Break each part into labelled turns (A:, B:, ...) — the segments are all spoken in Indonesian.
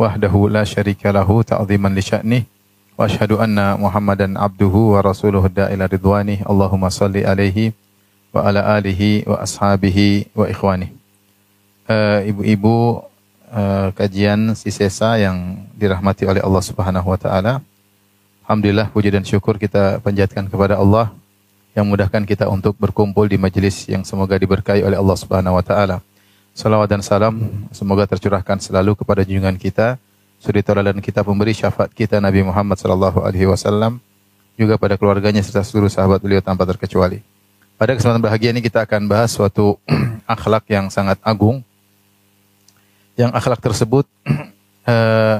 A: wahdahu la syarika lahu ta'ziman li sya'nih wa asyhadu anna Muhammadan abduhu wa rasuluhu da'ila ridwani Allahumma salli alaihi wa ala alihi wa ashabihi wa ikhwani. Eh, Ibu-ibu eh, kajian Sisesa yang dirahmati oleh Allah Subhanahu wa taala. Alhamdulillah puji dan syukur kita panjatkan kepada Allah yang mudahkan kita untuk berkumpul di majelis yang semoga diberkahi oleh Allah Subhanahu wa taala. Salawat dan salam semoga tercurahkan selalu kepada junjungan kita, suri tauladan kita pemberi syafaat kita Nabi Muhammad sallallahu alaihi wasallam juga pada keluarganya serta seluruh sahabat beliau tanpa terkecuali. Pada kesempatan bahagia ini kita akan bahas suatu akhlak yang sangat agung. Yang akhlak tersebut eh,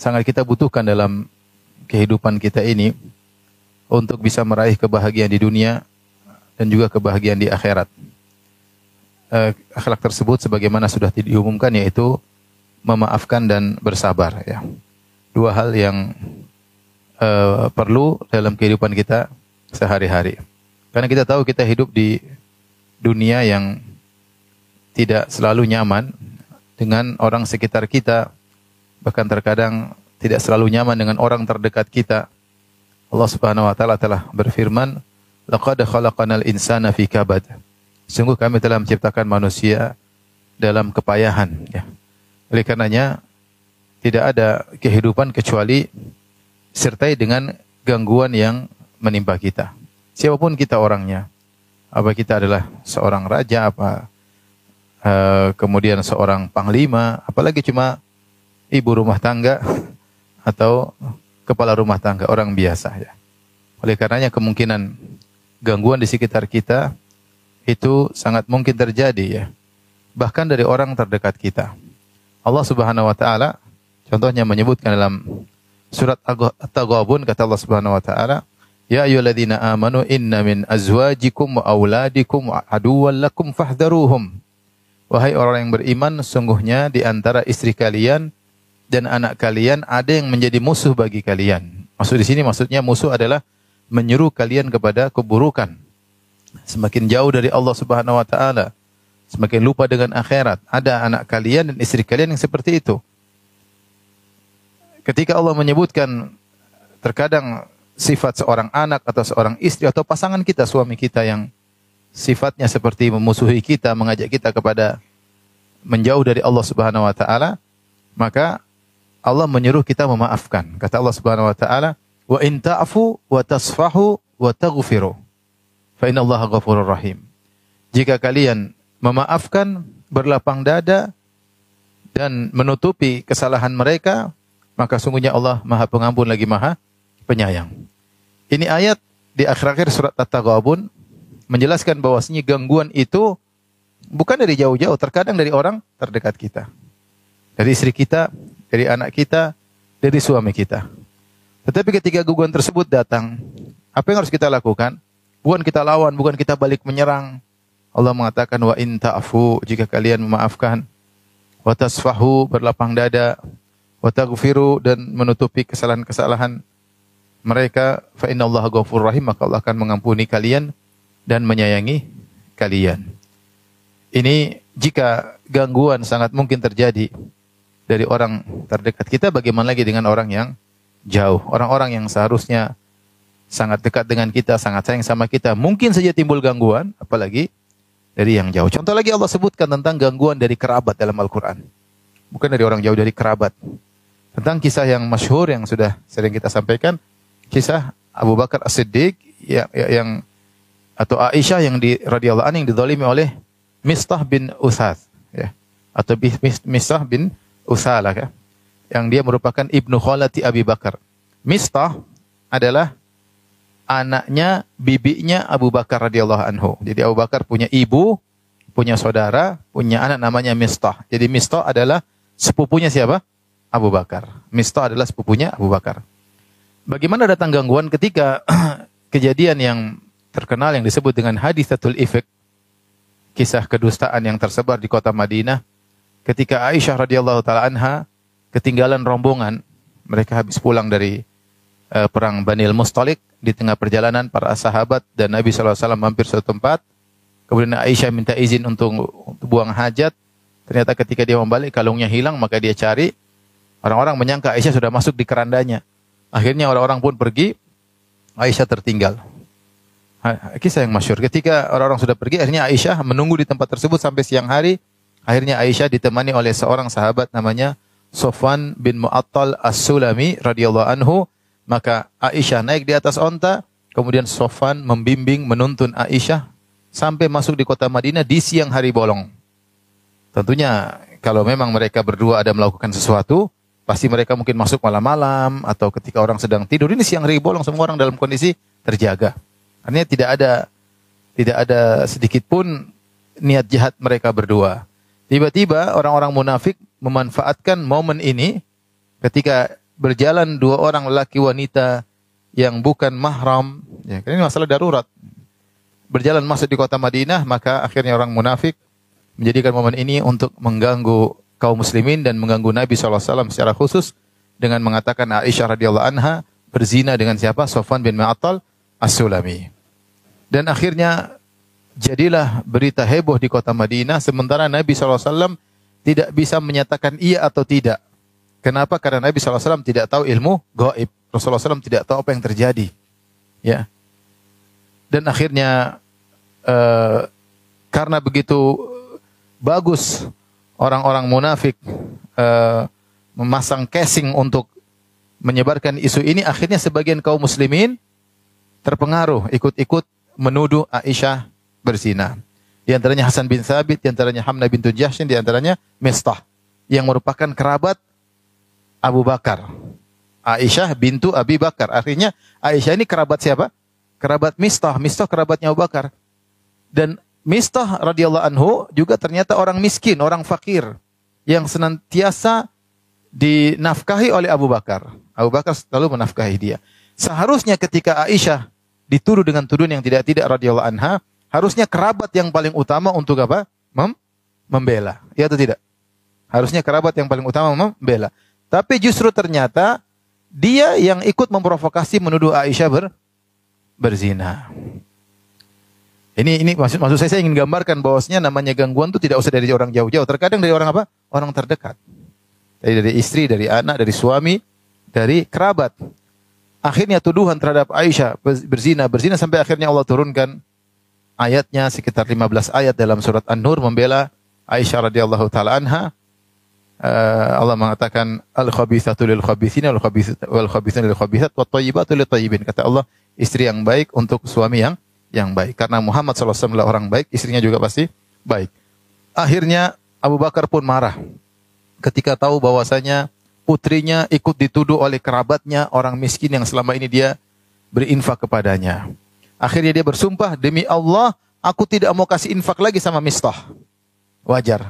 A: sangat kita butuhkan dalam kehidupan kita ini untuk bisa meraih kebahagiaan di dunia dan juga kebahagiaan di akhirat. Eh, akhlak tersebut sebagaimana sudah diumumkan yaitu memaafkan dan bersabar ya. Dua hal yang eh, perlu dalam kehidupan kita sehari-hari. Karena kita tahu kita hidup di dunia yang tidak selalu nyaman dengan orang sekitar kita bahkan terkadang tidak selalu nyaman dengan orang terdekat kita. Allah Subhanahu wa taala telah berfirman, "Laqad khalaqanal insana fi kabad." Sungguh kami telah menciptakan manusia dalam kepayahan ya. Oleh karenanya tidak ada kehidupan kecuali sertai dengan gangguan yang menimpa kita. Siapa pun kita orangnya. Apa kita adalah seorang raja apa eh, kemudian seorang panglima, apalagi cuma ibu rumah tangga atau kepala rumah tangga orang biasa ya. Oleh karenanya kemungkinan gangguan di sekitar kita itu sangat mungkin terjadi ya. Bahkan dari orang terdekat kita. Allah Subhanahu wa taala contohnya menyebutkan dalam surat At-Taghabun kata Allah Subhanahu wa taala, "Ya ayyuhalladzina amanu inna min azwajikum wa auladikum aduwwan lakum fahdharuhum." Wahai orang yang beriman, sungguhnya di antara istri kalian dan anak kalian ada yang menjadi musuh bagi kalian. Maksud di sini maksudnya musuh adalah menyuruh kalian kepada keburukan. Semakin jauh dari Allah Subhanahu wa taala, semakin lupa dengan akhirat. Ada anak kalian dan istri kalian yang seperti itu. Ketika Allah menyebutkan terkadang sifat seorang anak atau seorang istri atau pasangan kita, suami kita yang sifatnya seperti memusuhi kita, mengajak kita kepada menjauh dari Allah Subhanahu wa taala, maka Allah menyuruh kita memaafkan. Kata Allah Subhanahu wa taala, "Wa in ta'fu wa tasfahu wa taghfiru, fa innallaha ghafurur rahim." Jika kalian memaafkan, berlapang dada dan menutupi kesalahan mereka, maka sungguhnya Allah Maha Pengampun lagi Maha Penyayang. Ini ayat di akhir-akhir surat At-Taghabun menjelaskan bahwasanya gangguan itu bukan dari jauh-jauh, terkadang dari orang terdekat kita. Dari istri kita, dari anak kita, dari suami kita. Tetapi ketika gangguan tersebut datang, apa yang harus kita lakukan? Bukan kita lawan, bukan kita balik menyerang. Allah mengatakan wa in ta'fu jika kalian memaafkan wa tasfahu berlapang dada wa taghfiru dan menutupi kesalahan-kesalahan mereka fa innallaha ghafurur rahim maka Allah akan mengampuni kalian dan menyayangi kalian. Ini jika gangguan sangat mungkin terjadi dari orang terdekat kita bagaimana lagi dengan orang yang jauh, orang-orang yang seharusnya sangat dekat dengan kita, sangat sayang sama kita, mungkin saja timbul gangguan apalagi dari yang jauh. Contoh lagi Allah sebutkan tentang gangguan dari kerabat dalam Al-Qur'an. Bukan dari orang jauh dari kerabat. Tentang kisah yang masyhur yang sudah sering kita sampaikan, kisah Abu Bakar As-Siddiq yang, yang atau Aisyah yang di radhiyallahu anha yang didolimi oleh Mistah bin Usath ya atau Mistah bin Usalah ya yang dia merupakan ibnu khalati Abi Bakar. Mistah adalah anaknya bibinya Abu Bakar radhiyallahu anhu. Jadi Abu Bakar punya ibu, punya saudara, punya anak namanya Mistah. Jadi Mistah adalah sepupunya siapa? Abu Bakar. Mistah adalah sepupunya Abu Bakar. Bagaimana datang gangguan ketika kejadian yang terkenal yang disebut dengan hadithatul ifk, kisah kedustaan yang tersebar di kota Madinah, ketika Aisyah radhiyallahu taala anha ketinggalan rombongan, mereka habis pulang dari uh, perang Banil Mustalik di tengah perjalanan para sahabat dan Nabi SAW mampir suatu tempat. Kemudian Aisyah minta izin untuk, untuk buang hajat. Ternyata ketika dia membalik kalungnya hilang maka dia cari. Orang-orang menyangka Aisyah sudah masuk di kerandanya. Akhirnya orang-orang pun pergi, Aisyah tertinggal. Kisah yang masyur. Ketika orang-orang sudah pergi, akhirnya Aisyah menunggu di tempat tersebut sampai siang hari. Akhirnya Aisyah ditemani oleh seorang sahabat namanya Sofwan bin Mu'attal As-Sulami radhiyallahu anhu. Maka Aisyah naik di atas onta, kemudian Sofwan membimbing menuntun Aisyah sampai masuk di kota Madinah di siang hari bolong. Tentunya kalau memang mereka berdua ada melakukan sesuatu, Pasti mereka mungkin masuk malam-malam atau ketika orang sedang tidur. Ini siang hari bolong semua orang dalam kondisi terjaga. Artinya tidak ada tidak ada sedikit pun niat jahat mereka berdua. Tiba-tiba orang-orang munafik memanfaatkan momen ini ketika berjalan dua orang lelaki wanita yang bukan mahram. Ya, ini masalah darurat. Berjalan masuk di kota Madinah, maka akhirnya orang munafik menjadikan momen ini untuk mengganggu kaum muslimin dan mengganggu Nabi SAW secara khusus dengan mengatakan Aisyah radhiyallahu anha berzina dengan siapa? Sofwan bin Ma'attal As-Sulami. Dan akhirnya jadilah berita heboh di kota Madinah sementara Nabi SAW tidak bisa menyatakan iya atau tidak. Kenapa? Karena Nabi SAW tidak tahu ilmu gaib. Rasulullah SAW tidak tahu apa yang terjadi. Ya. Dan akhirnya uh, karena begitu bagus orang-orang munafik uh, memasang casing untuk menyebarkan isu ini, akhirnya sebagian kaum muslimin terpengaruh, ikut-ikut menuduh Aisyah berzina. Di antaranya Hasan bin Thabit, di antaranya Hamna bin Jahshin, di antaranya Mistah yang merupakan kerabat Abu Bakar. Aisyah bintu Abi Bakar. Artinya Aisyah ini kerabat siapa? Kerabat Mistah. Mistah kerabatnya Abu Bakar. Dan Mistah radhiyallahu anhu juga ternyata orang miskin, orang fakir yang senantiasa dinafkahi oleh Abu Bakar. Abu Bakar selalu menafkahi dia. Seharusnya ketika Aisyah dituduh dengan tuduhan yang tidak-tidak radhiyallahu anha, harusnya kerabat yang paling utama untuk apa? Mem membela. Ya atau tidak? Harusnya kerabat yang paling utama membela. Tapi justru ternyata dia yang ikut memprovokasi menuduh Aisyah ber, berzina. Ini ini maksud maksud saya saya ingin gambarkan bahwasanya namanya gangguan itu tidak usah dari orang jauh-jauh. Terkadang dari orang apa? Orang terdekat. Dari dari istri, dari anak, dari suami, dari kerabat. Akhirnya tuduhan terhadap Aisyah berzina, berzina sampai akhirnya Allah turunkan ayatnya sekitar 15 ayat dalam surat An-Nur membela Aisyah radhiyallahu taala anha. Uh, Allah mengatakan al-khabithatu lil khabithin wal khabithun lil khabithat wat thayyibatu lit thayyibin. Kata Allah, istri yang baik untuk suami yang yang baik. Karena Muhammad SAW adalah orang baik, istrinya juga pasti baik. Akhirnya Abu Bakar pun marah ketika tahu bahwasanya putrinya ikut dituduh oleh kerabatnya orang miskin yang selama ini dia berinfak kepadanya. Akhirnya dia bersumpah, demi Allah, aku tidak mau kasih infak lagi sama Mistah. Wajar.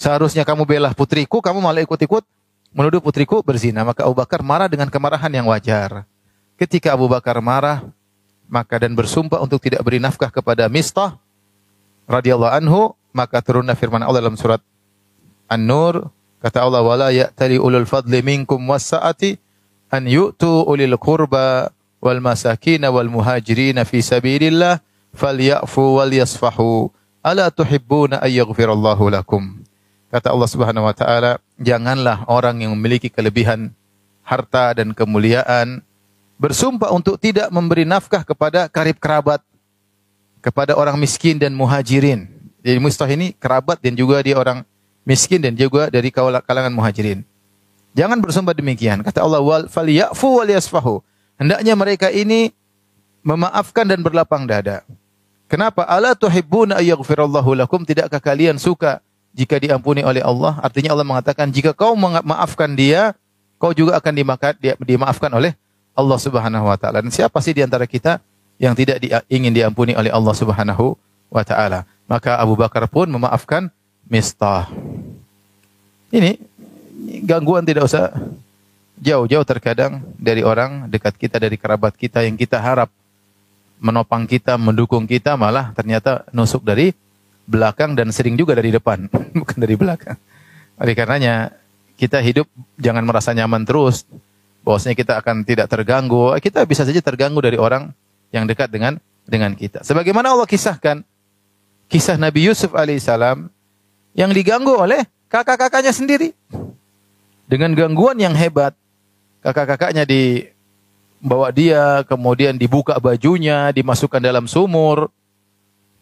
A: Seharusnya kamu bela putriku, kamu malah ikut-ikut menuduh putriku berzina. Maka Abu Bakar marah dengan kemarahan yang wajar. Ketika Abu Bakar marah, maka dan bersumpah untuk tidak beri nafkah kepada Mistah radhiyallahu anhu maka turunlah firman Allah dalam surat An-Nur kata Allah wala ya'tali ulul fadli minkum wasa'ati an yu'tu ulil qurba wal masakin wal muhajirin fi sabilillah falyafu wal yasfahu ala tuhibbuna ay yaghfirallahu lakum kata Allah Subhanahu wa taala janganlah orang yang memiliki kelebihan harta dan kemuliaan bersumpah untuk tidak memberi nafkah kepada karib kerabat, kepada orang miskin dan muhajirin. Jadi Mustah ini kerabat dan juga dia orang miskin dan juga dari kalangan muhajirin. Jangan bersumpah demikian. Kata Allah, wal falyafu wal yasfahu. Hendaknya mereka ini memaafkan dan berlapang dada. Kenapa? Ala tuhibbuna ayyaghfirallahu lakum? Tidakkah kalian suka jika diampuni oleh Allah? Artinya Allah mengatakan jika kau memaafkan dia, kau juga akan dimaafkan oleh Allah Subhanahu wa taala. Dan siapa sih di antara kita yang tidak di, ingin diampuni oleh Allah Subhanahu wa taala? Maka Abu Bakar pun memaafkan Mistah. Ini gangguan tidak usah jauh-jauh terkadang dari orang dekat kita, dari kerabat kita yang kita harap menopang kita, mendukung kita, malah ternyata nusuk dari belakang dan sering juga dari depan, bukan dari belakang. Oleh karenanya, kita hidup jangan merasa nyaman terus, bahwasanya kita akan tidak terganggu. Kita bisa saja terganggu dari orang yang dekat dengan dengan kita. Sebagaimana Allah kisahkan kisah Nabi Yusuf alaihissalam yang diganggu oleh kakak-kakaknya sendiri dengan gangguan yang hebat. Kakak-kakaknya dibawa dia, kemudian dibuka bajunya, dimasukkan dalam sumur,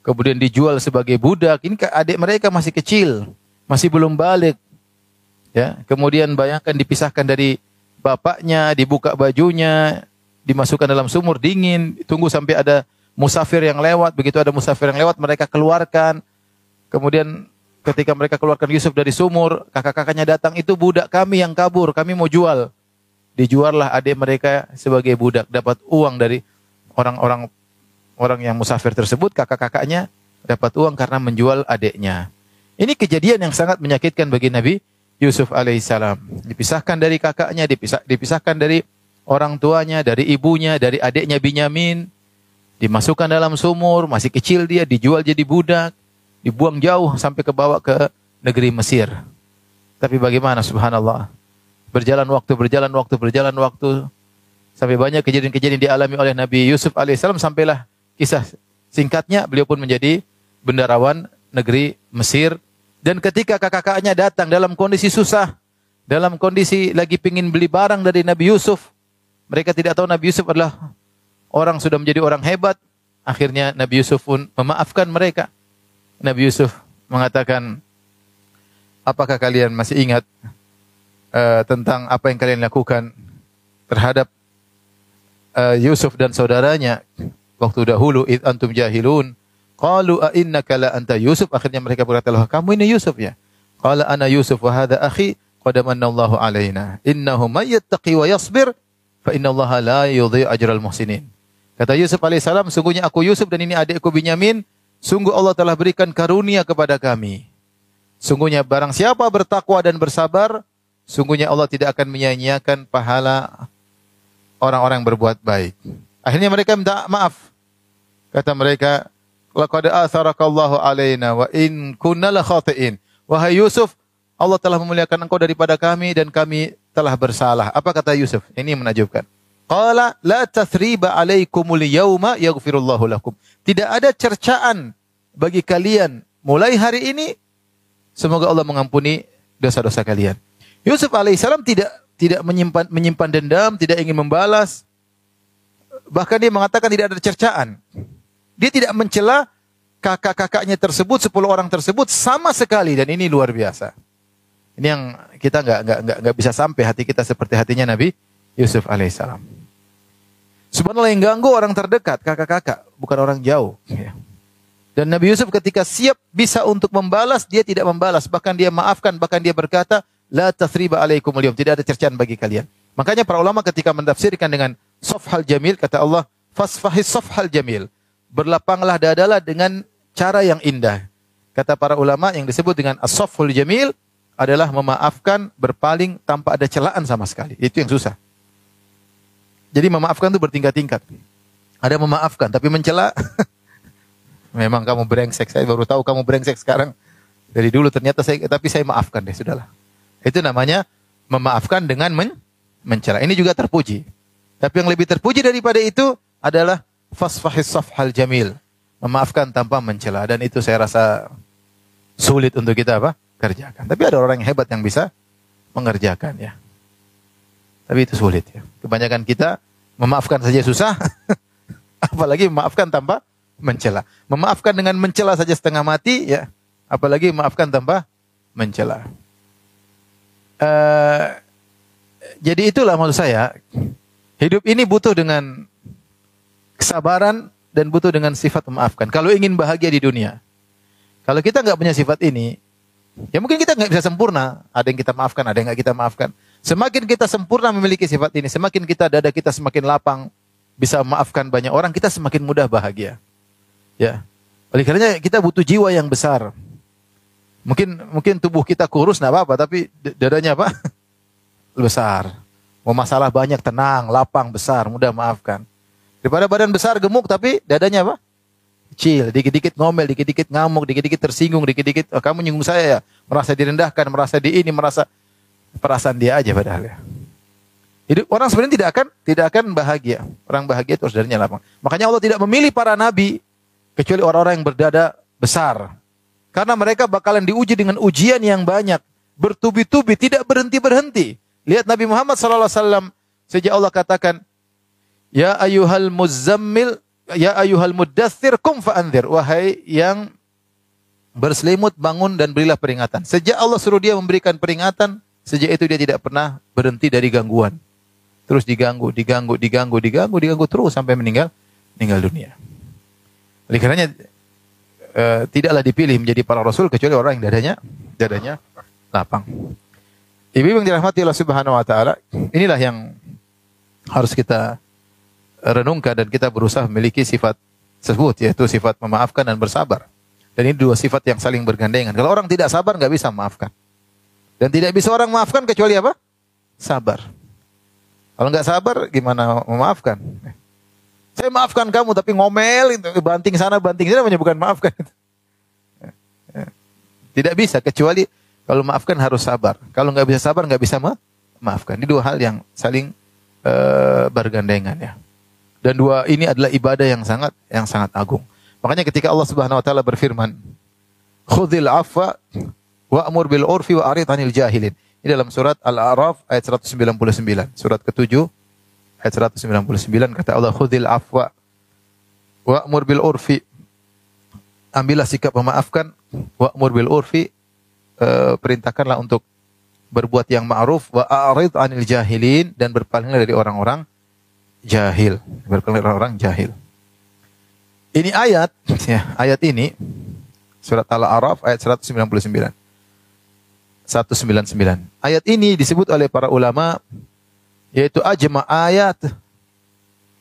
A: kemudian dijual sebagai budak. Ini adik mereka masih kecil, masih belum balik. Ya, kemudian bayangkan dipisahkan dari bapaknya, dibuka bajunya, dimasukkan dalam sumur dingin, tunggu sampai ada musafir yang lewat, begitu ada musafir yang lewat mereka keluarkan. Kemudian ketika mereka keluarkan Yusuf dari sumur, kakak-kakaknya datang, itu budak kami yang kabur, kami mau jual. Dijuallah adik mereka sebagai budak, dapat uang dari orang-orang orang yang musafir tersebut, kakak-kakaknya dapat uang karena menjual adiknya. Ini kejadian yang sangat menyakitkan bagi Nabi Yusuf alaihissalam. Dipisahkan dari kakaknya, dipisah, dipisahkan dari orang tuanya, dari ibunya, dari adiknya Binyamin. Dimasukkan dalam sumur, masih kecil dia, dijual jadi budak dibuang jauh sampai ke bawah ke negeri Mesir. Tapi bagaimana subhanallah? Berjalan waktu, berjalan waktu, berjalan waktu sampai banyak kejadian-kejadian dialami oleh Nabi Yusuf alaihissalam sampailah kisah singkatnya beliau pun menjadi bendarawan negeri Mesir dan ketika kakak-kakaknya datang dalam kondisi susah, dalam kondisi lagi pingin beli barang dari Nabi Yusuf, mereka tidak tahu Nabi Yusuf adalah orang sudah menjadi orang hebat. Akhirnya Nabi Yusuf pun memaafkan mereka. Nabi Yusuf mengatakan, apakah kalian masih ingat uh, tentang apa yang kalian lakukan terhadap uh, Yusuf dan saudaranya waktu dahulu id antum jahilun qalu a innaka la anta Yusuf akhirnya mereka berkata kamu ini Yusuf ya qala ana Yusuf wa hadha akhi qad manallahu alaina innahu may yattaqi wa yasbir fa innallaha la yudhi ajral muhsinin kata Yusuf alaihissalam sungguhnya aku Yusuf dan ini adikku Binyamin Sungguh Allah telah berikan karunia kepada kami. Sungguhnya barang siapa bertakwa dan bersabar, sungguhnya Allah tidak akan menyia-nyiakan pahala orang-orang berbuat baik. Akhirnya mereka minta maaf. Kata mereka, "Laqad atharakallahu alaina wa in kunna la khati'in." Wahai Yusuf, Allah telah memuliakan engkau daripada kami dan kami telah bersalah. Apa kata Yusuf? Ini menajubkan. Qala la tathriba alaikumul yauma yaghfirullahu lakum. Tidak ada cercaan bagi kalian mulai hari ini semoga Allah mengampuni dosa-dosa kalian. Yusuf alaihissalam tidak tidak menyimpan menyimpan dendam, tidak ingin membalas. Bahkan dia mengatakan tidak ada cercaan. Dia tidak mencela kakak-kakaknya tersebut, 10 orang tersebut sama sekali dan ini luar biasa. Ini yang kita nggak nggak nggak nggak bisa sampai hati kita seperti hatinya Nabi Yusuf alaihissalam. Subhanallah yang ganggu orang terdekat, kakak-kakak, bukan orang jauh. Ya. Dan Nabi Yusuf ketika siap bisa untuk membalas, dia tidak membalas. Bahkan dia maafkan, bahkan dia berkata, La tathriba alaikum aliyum. Tidak ada cercaan bagi kalian. Makanya para ulama ketika mendafsirkan dengan sofhal jamil, kata Allah, fasfahis sofhal jamil. Berlapanglah dadalah dengan cara yang indah. Kata para ulama yang disebut dengan as-sofhul jamil adalah memaafkan, berpaling tanpa ada celaan sama sekali. Itu yang susah. Jadi memaafkan itu bertingkat-tingkat. Ada memaafkan, tapi mencela. Memang kamu brengsek, saya baru tahu kamu brengsek sekarang. Dari dulu ternyata saya, tapi saya maafkan deh, sudahlah. Itu namanya memaafkan dengan men mencela. Ini juga terpuji. Tapi yang lebih terpuji daripada itu adalah fasfahis safhal jamil. Memaafkan tanpa mencela. Dan itu saya rasa sulit untuk kita apa? Kerjakan. Tapi ada orang yang hebat yang bisa mengerjakan ya. Tapi itu sulit ya. Kebanyakan kita memaafkan saja susah, apalagi memaafkan tanpa mencela. Memaafkan dengan mencela saja setengah mati ya, apalagi memaafkan tanpa mencela. Uh, jadi itulah maksud saya, hidup ini butuh dengan kesabaran dan butuh dengan sifat memaafkan. Kalau ingin bahagia di dunia, kalau kita nggak punya sifat ini, ya mungkin kita nggak bisa sempurna. Ada yang kita maafkan, ada yang nggak kita maafkan. Semakin kita sempurna memiliki sifat ini, semakin kita dada kita semakin lapang, bisa memaafkan banyak orang, kita semakin mudah bahagia. Ya. Oleh karenanya kita butuh jiwa yang besar. Mungkin mungkin tubuh kita kurus nggak apa-apa, tapi dadanya apa? besar. Mau masalah banyak tenang, lapang, besar, mudah maafkan. Daripada badan besar gemuk tapi dadanya apa? Kecil, dikit-dikit ngomel, dikit-dikit ngamuk, dikit-dikit tersinggung, dikit-dikit oh, kamu nyinggung saya ya, merasa direndahkan, merasa di ini, merasa perasaan dia aja padahal ya. Hidup orang sebenarnya tidak akan tidak akan bahagia. Orang bahagia itu darinya lapang. Makanya Allah tidak memilih para nabi kecuali orang-orang yang berdada besar. Karena mereka bakalan diuji dengan ujian yang banyak, bertubi-tubi, tidak berhenti-berhenti. Lihat Nabi Muhammad SAW sejak Allah katakan, Ya ayuhal muzammil, ya ayuhal muddathir kum fa'anzir. Wahai yang berselimut bangun dan berilah peringatan. Sejak Allah suruh dia memberikan peringatan, sejak itu dia tidak pernah berhenti dari gangguan. Terus diganggu, diganggu, diganggu, diganggu, diganggu terus sampai meninggal meninggal dunia. Oleh karenanya e, tidaklah dipilih menjadi para rasul kecuali orang yang dadanya dadanya lapang. Ibu yang dirahmati Allah Subhanahu wa taala, inilah yang harus kita renungkan dan kita berusaha memiliki sifat tersebut yaitu sifat memaafkan dan bersabar. Dan ini dua sifat yang saling bergandengan. Kalau orang tidak sabar nggak bisa memaafkan. Dan tidak bisa orang memaafkan kecuali apa? Sabar. Kalau nggak sabar gimana memaafkan? Saya maafkan kamu tapi ngomel banting sana banting sini namanya bukan maafkan. Tidak bisa kecuali kalau maafkan harus sabar. Kalau nggak bisa sabar nggak bisa memaafkan. Ini dua hal yang saling uh, bergandengan ya. Dan dua ini adalah ibadah yang sangat yang sangat agung. Makanya ketika Allah Subhanahu wa taala berfirman, "Khudhil afwa wa'mur bil urfi wa arid 'anil jahilin." Ini dalam surat Al-A'raf ayat 199, surat ke-7 ayat 199 kata Allah, "Khudhil afwa wa'mur bil urfi." Ambillah sikap memaafkan wa'mur bil urfi uh, perintahkanlah untuk berbuat yang ma'ruf wa a'rid 'anil jahilin dan berpalinglah dari orang-orang jahil, dari orang-orang jahil. Ini ayat ya, ayat ini surat Al-A'raf ayat 199. 199. Ayat ini disebut oleh para ulama yaitu ajma ayat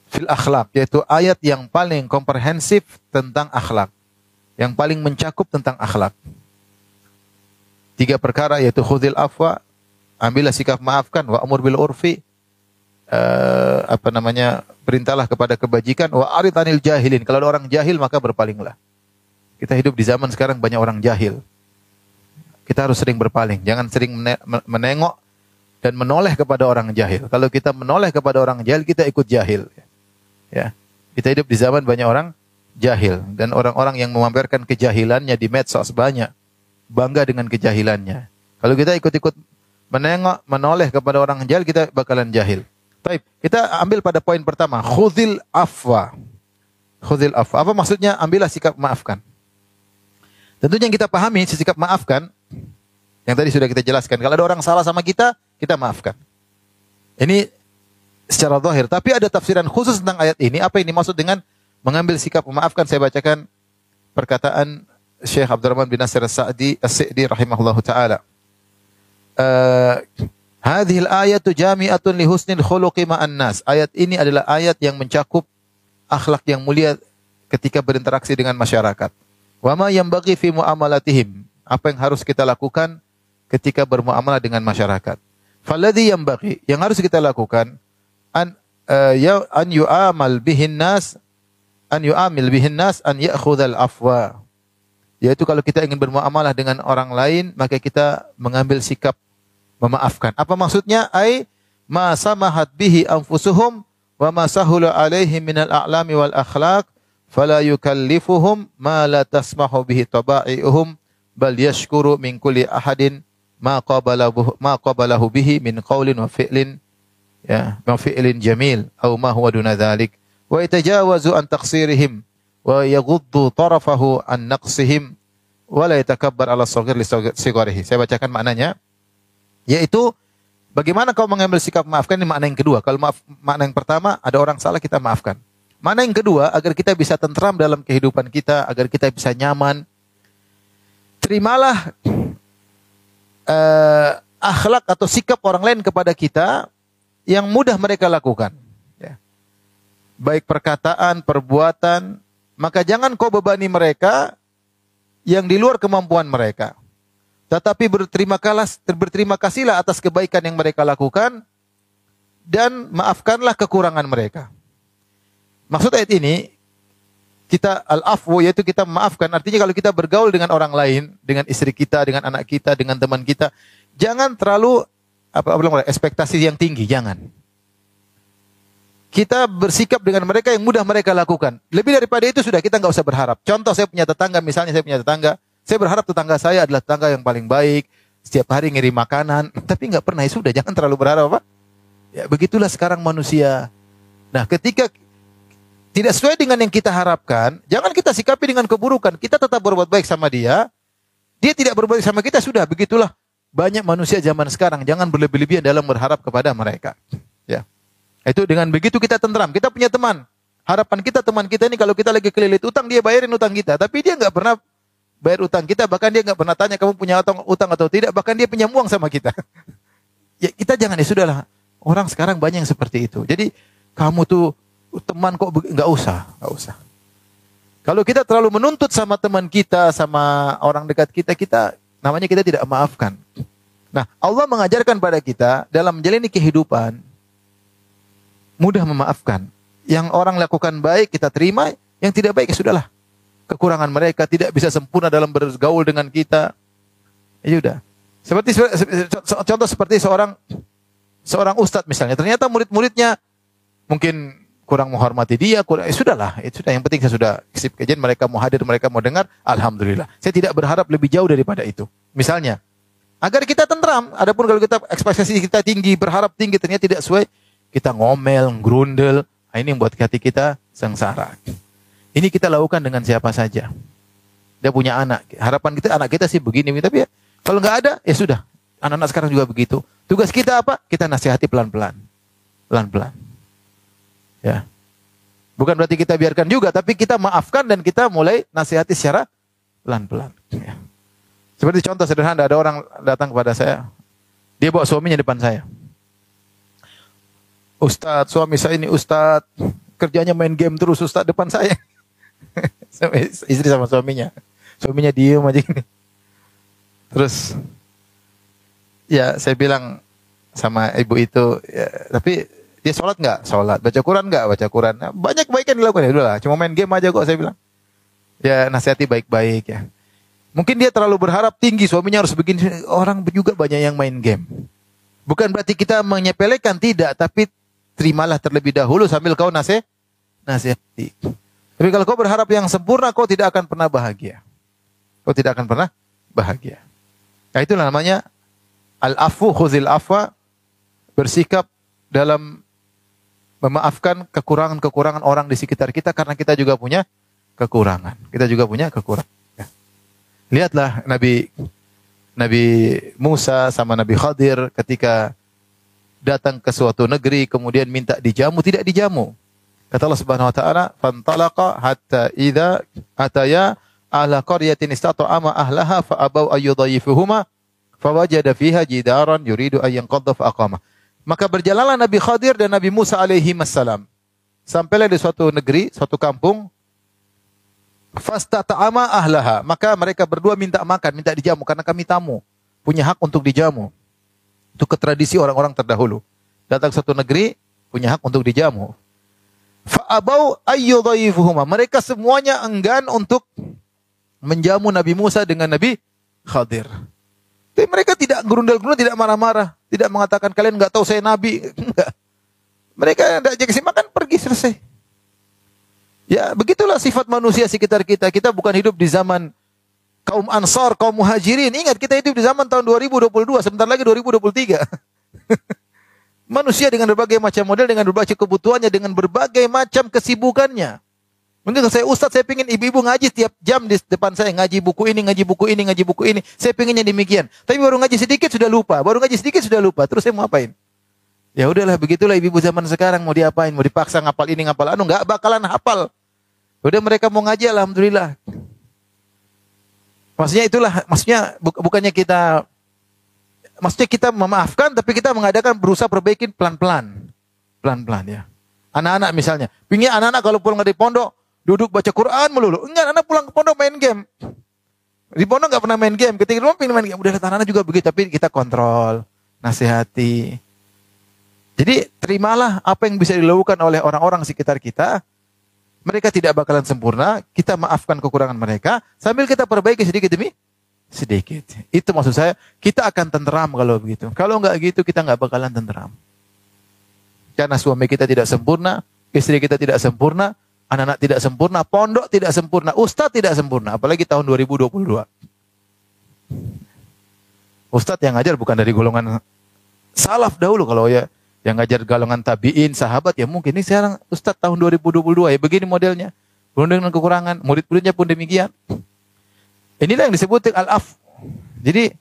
A: fil akhlak, yaitu ayat yang paling komprehensif tentang akhlak. Yang paling mencakup tentang akhlak tiga perkara yaitu khudil afwa, ambillah sikap maafkan, wa amur bil urfi, uh, apa namanya perintahlah kepada kebajikan, wa arid anil jahilin. Kalau ada orang jahil maka berpalinglah. Kita hidup di zaman sekarang banyak orang jahil. Kita harus sering berpaling, jangan sering menengok dan menoleh kepada orang jahil. Kalau kita menoleh kepada orang jahil, kita ikut jahil. Ya. Kita hidup di zaman banyak orang jahil dan orang-orang yang memamerkan kejahilannya di medsos banyak bangga dengan kejahilannya. Kalau kita ikut-ikut menengok, menoleh kepada orang jahil, kita bakalan jahil. Baik, kita ambil pada poin pertama, khudil afwa. Khudil afwa. Apa maksudnya? Ambillah sikap maafkan. Tentunya yang kita pahami sikap maafkan yang tadi sudah kita jelaskan. Kalau ada orang salah sama kita, kita maafkan. Ini secara zahir, tapi ada tafsiran khusus tentang ayat ini. Apa ini maksud dengan mengambil sikap memaafkan? Saya bacakan perkataan Syekh Abdurrahman bin Nasir As-Sa'di As-Sa'di rahimahullahu taala. Uh, Hadhil ayatu jami'atun li husnil khuluqi ma'an nas. Ayat ini adalah ayat yang mencakup akhlak yang mulia ketika berinteraksi dengan masyarakat. Wa ma yanbaghi fi muamalatihim. Apa yang harus kita lakukan ketika bermuamalah dengan masyarakat. Falladhi yanbaghi, yang harus kita lakukan an uh, ya an yu'amal bihin nas an yu'amil bihin nas an ya'khudhal afwa yaitu kalau kita ingin bermuamalah dengan orang lain, maka kita mengambil sikap memaafkan. Apa maksudnya? Ai ma samahat bihi anfusuhum wa ma sahula alaihim minal a'lami wal akhlaq fala yukallifuhum ma la tasmahu bihi taba'iuhum bal yashkuru min kulli ahadin ma qabalahu ma qabalahu bihi min qaulin wa fi'lin ya ma fi'lin jamil aw ma huwa duna dhalik wa yatajawazu an taqsirihim wa yaghuddu tarafahu an naqsihim wa la yatakabbar ala saghir li. Saya bacakan maknanya yaitu bagaimana kau mengambil sikap maafkan ini makna yang kedua. Kalau maaf makna yang pertama ada orang salah kita maafkan. Mana yang kedua agar kita bisa tentram dalam kehidupan kita, agar kita bisa nyaman. Terimalah uh, akhlak atau sikap orang lain kepada kita yang mudah mereka lakukan. Ya. Baik perkataan, perbuatan, maka jangan kau bebani mereka yang di luar kemampuan mereka. Tetapi berterima kasih berterima kasihlah atas kebaikan yang mereka lakukan dan maafkanlah kekurangan mereka. Maksud ayat ini kita al-afwu yaitu kita memaafkan artinya kalau kita bergaul dengan orang lain, dengan istri kita, dengan anak kita, dengan teman kita, jangan terlalu apa apa ekspektasi yang tinggi, jangan. Kita bersikap dengan mereka yang mudah mereka lakukan. Lebih daripada itu sudah kita nggak usah berharap. Contoh saya punya tetangga, misalnya saya punya tetangga, saya berharap tetangga saya adalah tetangga yang paling baik, setiap hari ngirim makanan, tapi nggak pernah ya sudah jangan terlalu berharap apa. Ya begitulah sekarang manusia. Nah ketika tidak sesuai dengan yang kita harapkan, jangan kita sikapi dengan keburukan. Kita tetap berbuat baik sama dia. Dia tidak berbuat baik sama kita, sudah begitulah. Banyak manusia zaman sekarang, jangan berlebih-lebihan dalam berharap kepada mereka. Ya. Itu dengan begitu kita tentram. Kita punya teman. Harapan kita teman kita ini kalau kita lagi kelilit utang, dia bayarin utang kita. Tapi dia nggak pernah bayar utang kita, bahkan dia nggak pernah tanya kamu punya utang, atau tidak, bahkan dia punya uang sama kita. ya kita jangan ya sudahlah. Orang sekarang banyak yang seperti itu. Jadi kamu tuh teman kok nggak usah, nggak usah. Kalau kita terlalu menuntut sama teman kita, sama orang dekat kita, kita namanya kita tidak maafkan. Nah, Allah mengajarkan pada kita dalam menjalani kehidupan mudah memaafkan. Yang orang lakukan baik kita terima, yang tidak baik ya sudahlah. Kekurangan mereka tidak bisa sempurna dalam bergaul dengan kita. Ya sudah. Seperti contoh seperti seorang seorang ustadz misalnya, ternyata murid-muridnya mungkin kurang menghormati dia, kurang, eh, sudahlah, itu sudah yang penting saya sudah kisip kajian, mereka mau hadir, mereka mau dengar, alhamdulillah. Saya tidak berharap lebih jauh daripada itu. Misalnya, agar kita tentram, adapun kalau kita ekspektasi kita tinggi, berharap tinggi, ternyata tidak sesuai, kita ngomel, grundel, nah, ini yang buat hati kita sengsara. Ini kita lakukan dengan siapa saja. Dia punya anak, harapan kita anak kita sih begini, tapi ya, kalau nggak ada, ya sudah. Anak-anak sekarang juga begitu. Tugas kita apa? Kita nasihati pelan-pelan. Pelan-pelan. Ya. Bukan berarti kita biarkan juga, tapi kita maafkan dan kita mulai nasihati secara pelan-pelan. Ya. Seperti contoh sederhana, ada orang datang kepada saya, dia bawa suaminya depan saya. Ustadz, suami saya ini Ustadz, kerjanya main game terus Ustadz depan saya. Istri sama suaminya. Suaminya diem aja gini. Terus, ya saya bilang sama ibu itu, ya, tapi dia sholat nggak? Sholat. Baca Quran nggak? Baca Quran. Nah, banyak kebaikan dilakukan ya. Udahlah, cuma main game aja kok saya bilang. Ya nasihati baik-baik ya. Mungkin dia terlalu berharap tinggi suaminya harus begini. Orang juga banyak yang main game. Bukan berarti kita menyepelekan tidak, tapi terimalah terlebih dahulu sambil kau nasih nasihati. Tapi kalau kau berharap yang sempurna, kau tidak akan pernah bahagia. Kau tidak akan pernah bahagia. Nah itulah namanya al-afu khuzil afwa bersikap dalam memaafkan kekurangan-kekurangan orang di sekitar kita karena kita juga punya kekurangan. Kita juga punya kekurangan. Ya. Lihatlah Nabi Nabi Musa sama Nabi Khadir ketika datang ke suatu negeri kemudian minta dijamu tidak dijamu. Kata Allah Subhanahu wa taala, "Fantalaqa hatta idza ataya ahla qaryatin istata'ama ahlaha fa abau ayyudhayifuhuma fawajada fiha jidaran yuridu an yanqadha fa aqama." Maka berjalanlah Nabi Khadir dan Nabi Musa alaihi wassalam. Sampailah di suatu negeri, suatu kampung. Fasta ta'ama ahlaha. Maka mereka berdua minta makan, minta dijamu karena kami tamu. Punya hak untuk dijamu. Itu ketradisi orang-orang terdahulu. Datang suatu negeri, punya hak untuk dijamu. Fa'abau ayyudhaifuhuma. Mereka semuanya enggan untuk menjamu Nabi Musa dengan Nabi Khadir. Tapi mereka tidak gerundel-gerundel, tidak marah-marah. Tidak mengatakan kalian nggak tahu saya nabi. Enggak. Mereka tidak jadi makan pergi selesai. Ya begitulah sifat manusia sekitar kita. Kita bukan hidup di zaman kaum ansar, kaum muhajirin. Ingat kita hidup di zaman tahun 2022. Sebentar lagi 2023. manusia dengan berbagai macam model, dengan berbagai kebutuhannya, dengan berbagai macam kesibukannya. Mungkin saya ustaz, saya ingin ibu-ibu ngaji tiap jam di depan saya. Ngaji buku ini, ngaji buku ini, ngaji buku ini. Saya pinginnya demikian. Tapi baru ngaji sedikit sudah lupa. Baru ngaji sedikit sudah lupa. Terus saya mau apain? Ya udahlah, begitulah ibu-ibu zaman sekarang. Mau diapain? Mau dipaksa ngapal ini, ngapal anu. Nggak bakalan hafal. Udah mereka mau ngaji, Alhamdulillah. Maksudnya itulah, maksudnya bukannya kita, maksudnya kita memaafkan, tapi kita mengadakan berusaha perbaikin pelan-pelan. Pelan-pelan ya. Anak-anak misalnya. Pingin anak-anak kalau pulang dari pondok, Duduk baca Quran melulu. Enggak, anak pulang ke pondok main game. Di pondok nggak pernah main game. Ketika di rumah pengen main game. Udah anak-anak juga begitu. Tapi kita kontrol. Nasihati. Jadi terimalah apa yang bisa dilakukan oleh orang-orang sekitar kita. Mereka tidak bakalan sempurna. Kita maafkan kekurangan mereka. Sambil kita perbaiki sedikit demi sedikit. Itu maksud saya. Kita akan tenteram kalau begitu. Kalau nggak gitu kita nggak bakalan tenteram. Karena suami kita tidak sempurna. Istri kita tidak sempurna Anak-anak tidak sempurna, pondok tidak sempurna, ustadz tidak sempurna, apalagi tahun 2022. Ustadz yang ngajar bukan dari golongan salaf dahulu kalau ya yang ngajar golongan tabiin, sahabat ya mungkin ini sekarang ustadz tahun 2022 ya begini modelnya. Belum dengan kekurangan, murid-muridnya pun demikian. Inilah yang disebut al-af. Jadi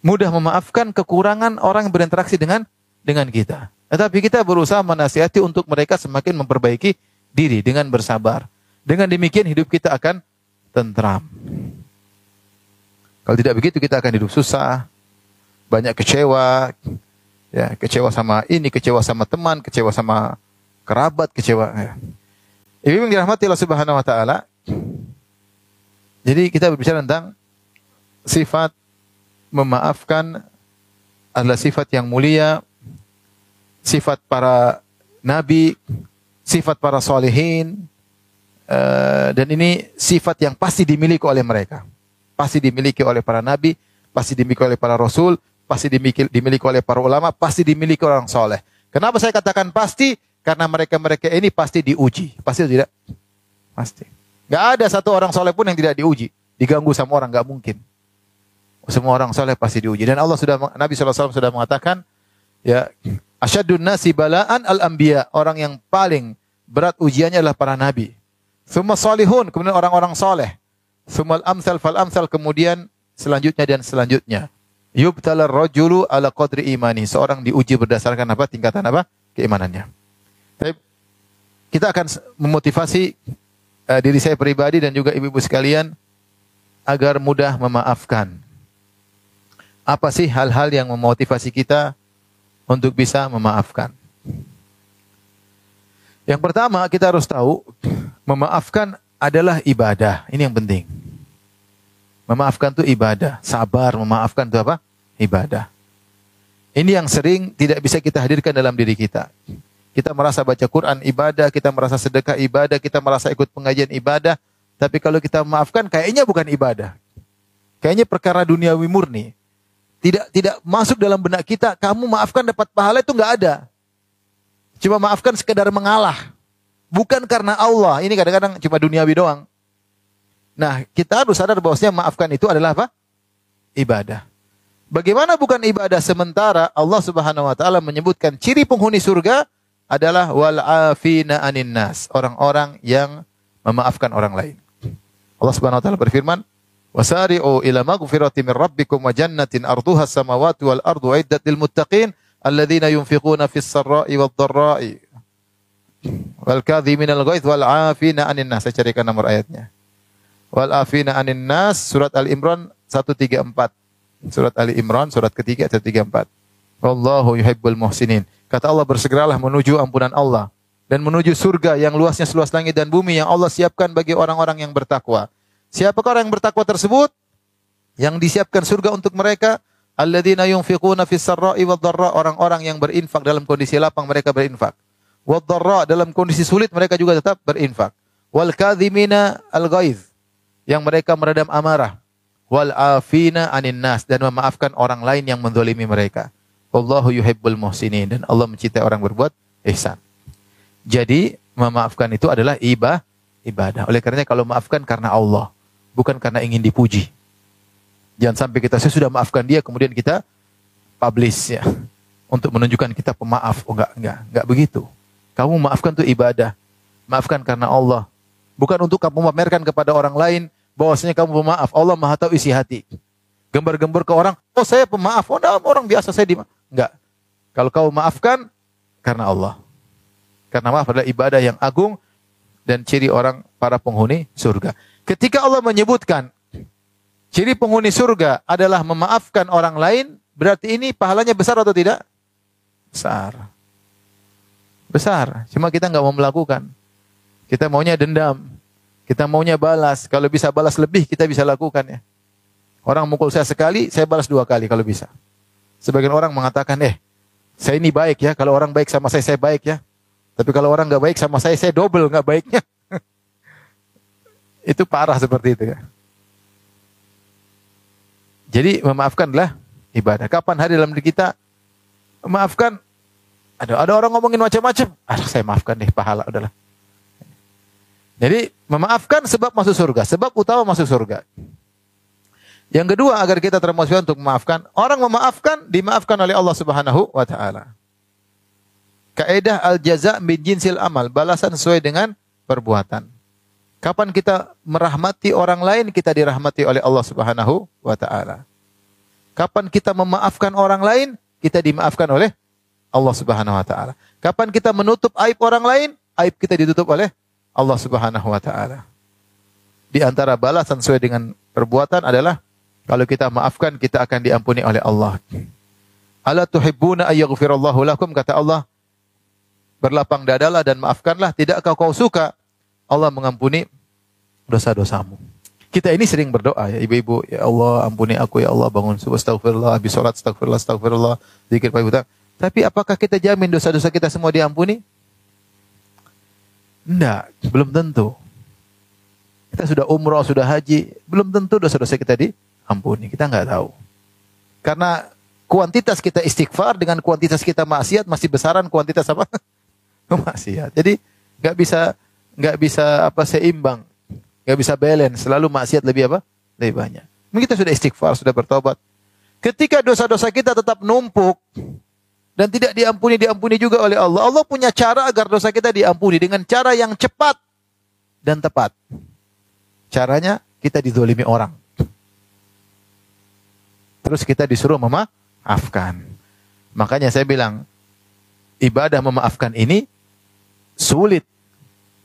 A: mudah memaafkan kekurangan orang yang berinteraksi dengan dengan kita. Tetapi kita berusaha menasihati untuk mereka semakin memperbaiki diri dengan bersabar. Dengan demikian hidup kita akan tentram. Kalau tidak begitu kita akan hidup susah, banyak kecewa, ya kecewa sama ini, kecewa sama teman, kecewa sama kerabat, kecewa. Ya. Ibu yang dirahmati Allah Subhanahu Wa Taala. Jadi kita berbicara tentang sifat memaafkan adalah sifat yang mulia, sifat para nabi, sifat para solehin, uh, dan ini sifat yang pasti dimiliki oleh mereka. Pasti dimiliki oleh para nabi, pasti dimiliki oleh para rasul, pasti dimiliki, oleh para ulama, pasti dimiliki orang soleh. Kenapa saya katakan pasti? Karena mereka-mereka ini pasti diuji. Pasti tidak? Pasti. Gak ada satu orang soleh pun yang tidak diuji. Diganggu sama orang, gak mungkin. Semua orang soleh pasti diuji. Dan Allah sudah, Nabi SAW sudah mengatakan, ya Asyadun nasi balaan al-anbiya. Orang yang paling berat ujiannya adalah para nabi. Semua salihun, kemudian orang-orang soleh. Sumal amsal fal amsal, kemudian selanjutnya dan selanjutnya. Yubtalar rajulu ala qadri imani. Seorang diuji berdasarkan apa? Tingkatan apa? Keimanannya. Kita akan memotivasi uh, diri saya pribadi dan juga ibu-ibu sekalian agar mudah memaafkan. Apa sih hal-hal yang memotivasi kita untuk bisa memaafkan. Yang pertama kita harus tahu memaafkan adalah ibadah. Ini yang penting. Memaafkan itu ibadah. Sabar memaafkan itu apa? Ibadah. Ini yang sering tidak bisa kita hadirkan dalam diri kita. Kita merasa baca Quran ibadah, kita merasa sedekah ibadah, kita merasa ikut pengajian ibadah. Tapi kalau kita memaafkan kayaknya bukan ibadah. Kayaknya perkara duniawi murni tidak tidak masuk dalam benak kita, kamu maafkan dapat pahala itu nggak ada. Cuma maafkan sekedar mengalah. Bukan karena Allah. Ini kadang-kadang cuma duniawi doang. Nah, kita harus sadar bahwasanya maafkan itu adalah apa? Ibadah. Bagaimana bukan ibadah sementara Allah Subhanahu wa taala menyebutkan ciri penghuni surga adalah wal afina anin nas, orang-orang yang memaafkan orang lain. Allah Subhanahu wa taala berfirman, Wasari'u ila maghfirati min rabbikum wa jannatin arduha samawati wal ardu iddat lil muttaqin alladzina yunfiquna fis sarra'i wad dharra'i wal kadhimin al ghaith wal 'afina 'anil nas. Saya carikan nomor ayatnya. Wal 'afina 'anil nas surat Al Imran 134. Surat Ali Imran surat ketiga 134. Wallahu yuhibbul muhsinin. Kata Allah bersegeralah menuju ampunan Allah dan menuju surga yang luasnya seluas langit dan bumi yang Allah siapkan bagi orang-orang yang bertakwa. Siapakah orang yang bertakwa tersebut? Yang disiapkan surga untuk mereka alladzina yunfiquna fis sarra'i wad dharra orang-orang yang berinfak dalam kondisi lapang mereka berinfak. Wad dharra dalam kondisi sulit mereka juga tetap berinfak. Wal kadhimina al ghaiz yang mereka meredam amarah. Wal afina anin nas dan memaafkan orang lain yang mendolimi mereka. Wallahu yuhibbul muhsinin dan Allah mencintai orang berbuat ihsan. Jadi memaafkan itu adalah ibah, ibadah. Oleh karenanya kalau maafkan karena Allah bukan karena ingin dipuji. Jangan sampai kita saya sudah maafkan dia kemudian kita publish ya untuk menunjukkan kita pemaaf. Oh enggak, enggak, enggak begitu. Kamu maafkan itu ibadah. Maafkan karena Allah. Bukan untuk kamu memamerkan kepada orang lain bahwasanya kamu pemaaf. Allah Maha tahu isi hati. Gembar-gembor ke orang, "Oh, saya pemaaf." Oh, enggak, orang biasa saya di Enggak. Kalau kamu maafkan karena Allah. Karena maaf adalah ibadah yang agung dan ciri orang para penghuni surga. Ketika Allah menyebutkan ciri penghuni surga adalah memaafkan orang lain, berarti ini pahalanya besar atau tidak? Besar. Besar. Cuma kita nggak mau melakukan. Kita maunya dendam. Kita maunya balas. Kalau bisa balas lebih, kita bisa lakukan ya. Orang mukul saya sekali, saya balas dua kali kalau bisa. Sebagian orang mengatakan, eh, saya ini baik ya. Kalau orang baik sama saya, saya baik ya. Tapi kalau orang nggak baik sama saya, saya double nggak baiknya. itu parah seperti itu ya. Jadi memaafkanlah ibadah. Kapan hari dalam diri kita memaafkan? Ada ada orang ngomongin macam-macam. Ah, saya maafkan deh pahala udahlah. Jadi memaafkan sebab masuk surga, sebab utama masuk surga. Yang kedua agar kita termotivasi untuk memaafkan, orang memaafkan dimaafkan oleh Allah Subhanahu wa taala. Kaidah al jaza min jinsil amal, balasan sesuai dengan perbuatan. Kapan kita merahmati orang lain, kita dirahmati oleh Allah Subhanahu wa taala. Kapan kita memaafkan orang lain, kita dimaafkan oleh Allah Subhanahu wa taala. Kapan kita menutup aib orang lain, aib kita ditutup oleh Allah Subhanahu wa taala. Di antara balasan sesuai dengan perbuatan adalah kalau kita maafkan kita akan diampuni oleh Allah. Ala tuhibbuna ayyaghfirallahu lakum kata Allah berlapang dadalah dan maafkanlah. Tidakkah kau suka Allah mengampuni dosa-dosamu? Kita ini sering berdoa ya ibu-ibu, ya Allah ampuni aku ya Allah bangun subuh astagfirullah, habis sholat astagfirullah, astagfirullah, zikir pagi petang. Tapi apakah kita jamin dosa-dosa kita semua diampuni? Tidak, belum tentu. Kita sudah umroh, sudah haji, belum tentu dosa-dosa kita diampuni. Kita nggak tahu. Karena kuantitas kita istighfar dengan kuantitas kita maksiat masih besaran kuantitas apa? maksiat. Jadi nggak bisa nggak bisa apa seimbang, nggak bisa balance. Selalu maksiat lebih apa? Lebih banyak. Mungkin kita sudah istighfar, sudah bertobat. Ketika dosa-dosa kita tetap numpuk dan tidak diampuni, diampuni juga oleh Allah. Allah punya cara agar dosa kita diampuni dengan cara yang cepat dan tepat. Caranya kita didolimi orang. Terus kita disuruh memaafkan. Makanya saya bilang, ibadah memaafkan ini sulit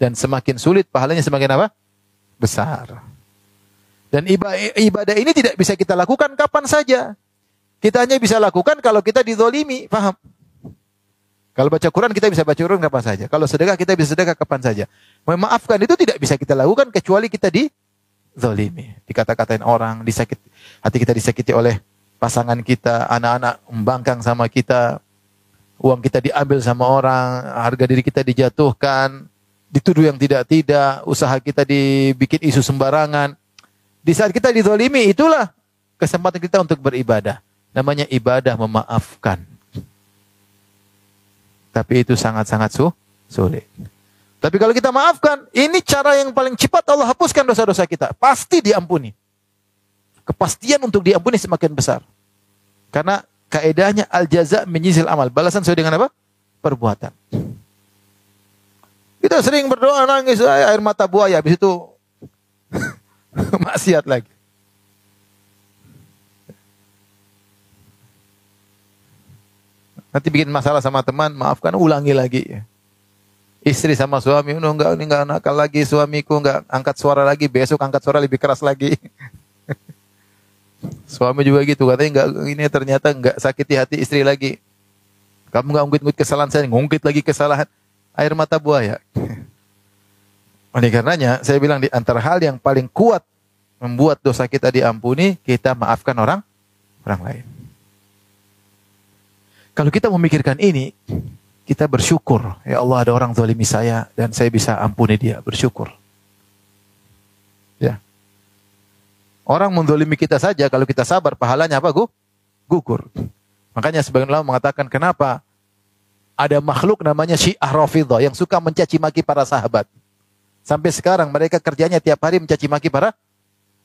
A: dan semakin sulit pahalanya semakin apa? Besar. Dan ibadah ini tidak bisa kita lakukan kapan saja. Kita hanya bisa lakukan kalau kita dizolimi, paham? Kalau baca Quran kita bisa baca Quran kapan saja. Kalau sedekah kita bisa sedekah kapan saja. Memaafkan itu tidak bisa kita lakukan kecuali kita dizolimi. Dikata-katain orang, disakit, hati kita disakiti oleh pasangan kita, anak-anak membangkang sama kita, uang kita diambil sama orang, harga diri kita dijatuhkan, dituduh yang tidak-tidak, usaha kita dibikin isu sembarangan. Di saat kita dizolimi, itulah kesempatan kita untuk beribadah. Namanya ibadah memaafkan. Tapi itu sangat-sangat su sulit. Tapi kalau kita maafkan, ini cara yang paling cepat Allah hapuskan dosa-dosa kita. Pasti diampuni. Kepastian untuk diampuni semakin besar. Karena kaedahnya al jaza menyizil amal. Balasan sesuai dengan apa? Perbuatan. Kita sering berdoa nangis air mata buaya habis itu maksiat lagi. Nanti bikin masalah sama teman, maafkan, ulangi lagi. Istri sama suami, enggak, ini enggak nakal lagi, suamiku enggak angkat suara lagi, besok angkat suara lebih keras lagi. Suami juga gitu, katanya enggak ini ternyata enggak sakiti hati istri lagi. Kamu enggak ungkit-ungkit kesalahan saya, ngungkit lagi kesalahan. Air mata buaya. Oleh karenanya, saya bilang di antara hal yang paling kuat membuat dosa kita diampuni, kita maafkan orang orang lain. Kalau kita memikirkan ini, kita bersyukur. Ya Allah ada orang zalimi saya dan saya bisa ampuni dia. Bersyukur. Ya. Orang mendolimi kita saja, kalau kita sabar, pahalanya apa? Gu? Gugur. Makanya sebagian ulama mengatakan, kenapa ada makhluk namanya Syiah Rafidah yang suka mencaci maki para sahabat. Sampai sekarang mereka kerjanya tiap hari mencaci maki para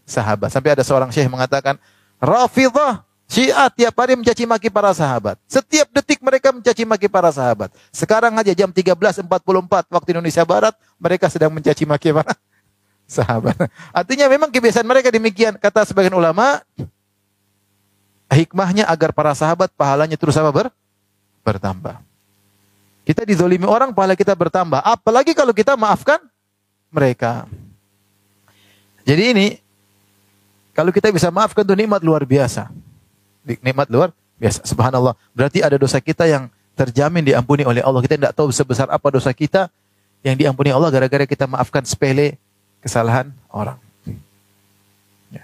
A: sahabat. Sampai ada seorang syekh mengatakan, Rafidah, Syiah tiap hari mencaci maki para sahabat. Setiap detik mereka mencaci maki para sahabat. Sekarang aja jam 13.44 waktu Indonesia Barat, mereka sedang mencaci maki para sahabat. Artinya memang kebiasaan mereka demikian. Kata sebagian ulama, hikmahnya agar para sahabat pahalanya terus apa ber? bertambah. Kita dizolimi orang, pahala kita bertambah. Apalagi kalau kita maafkan mereka. Jadi ini, kalau kita bisa maafkan itu nikmat luar biasa. Nikmat luar biasa. Subhanallah. Berarti ada dosa kita yang terjamin diampuni oleh Allah. Kita tidak tahu sebesar apa dosa kita yang diampuni Allah gara-gara kita maafkan sepele kesalahan orang. Ya.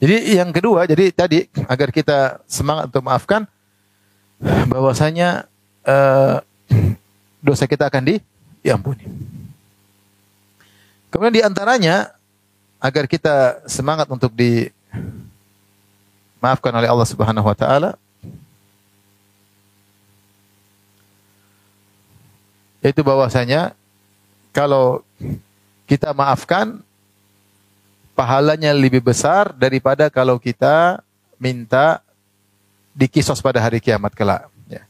A: Jadi yang kedua, jadi tadi agar kita semangat untuk maafkan bahwasanya uh, dosa kita akan diampuni. diampuni. Kemudian di antaranya agar kita semangat untuk dimaafkan oleh Allah Subhanahu wa taala yaitu bahwasanya kalau kita maafkan pahalanya lebih besar daripada kalau kita minta dikisos pada hari kiamat kelak. Ya.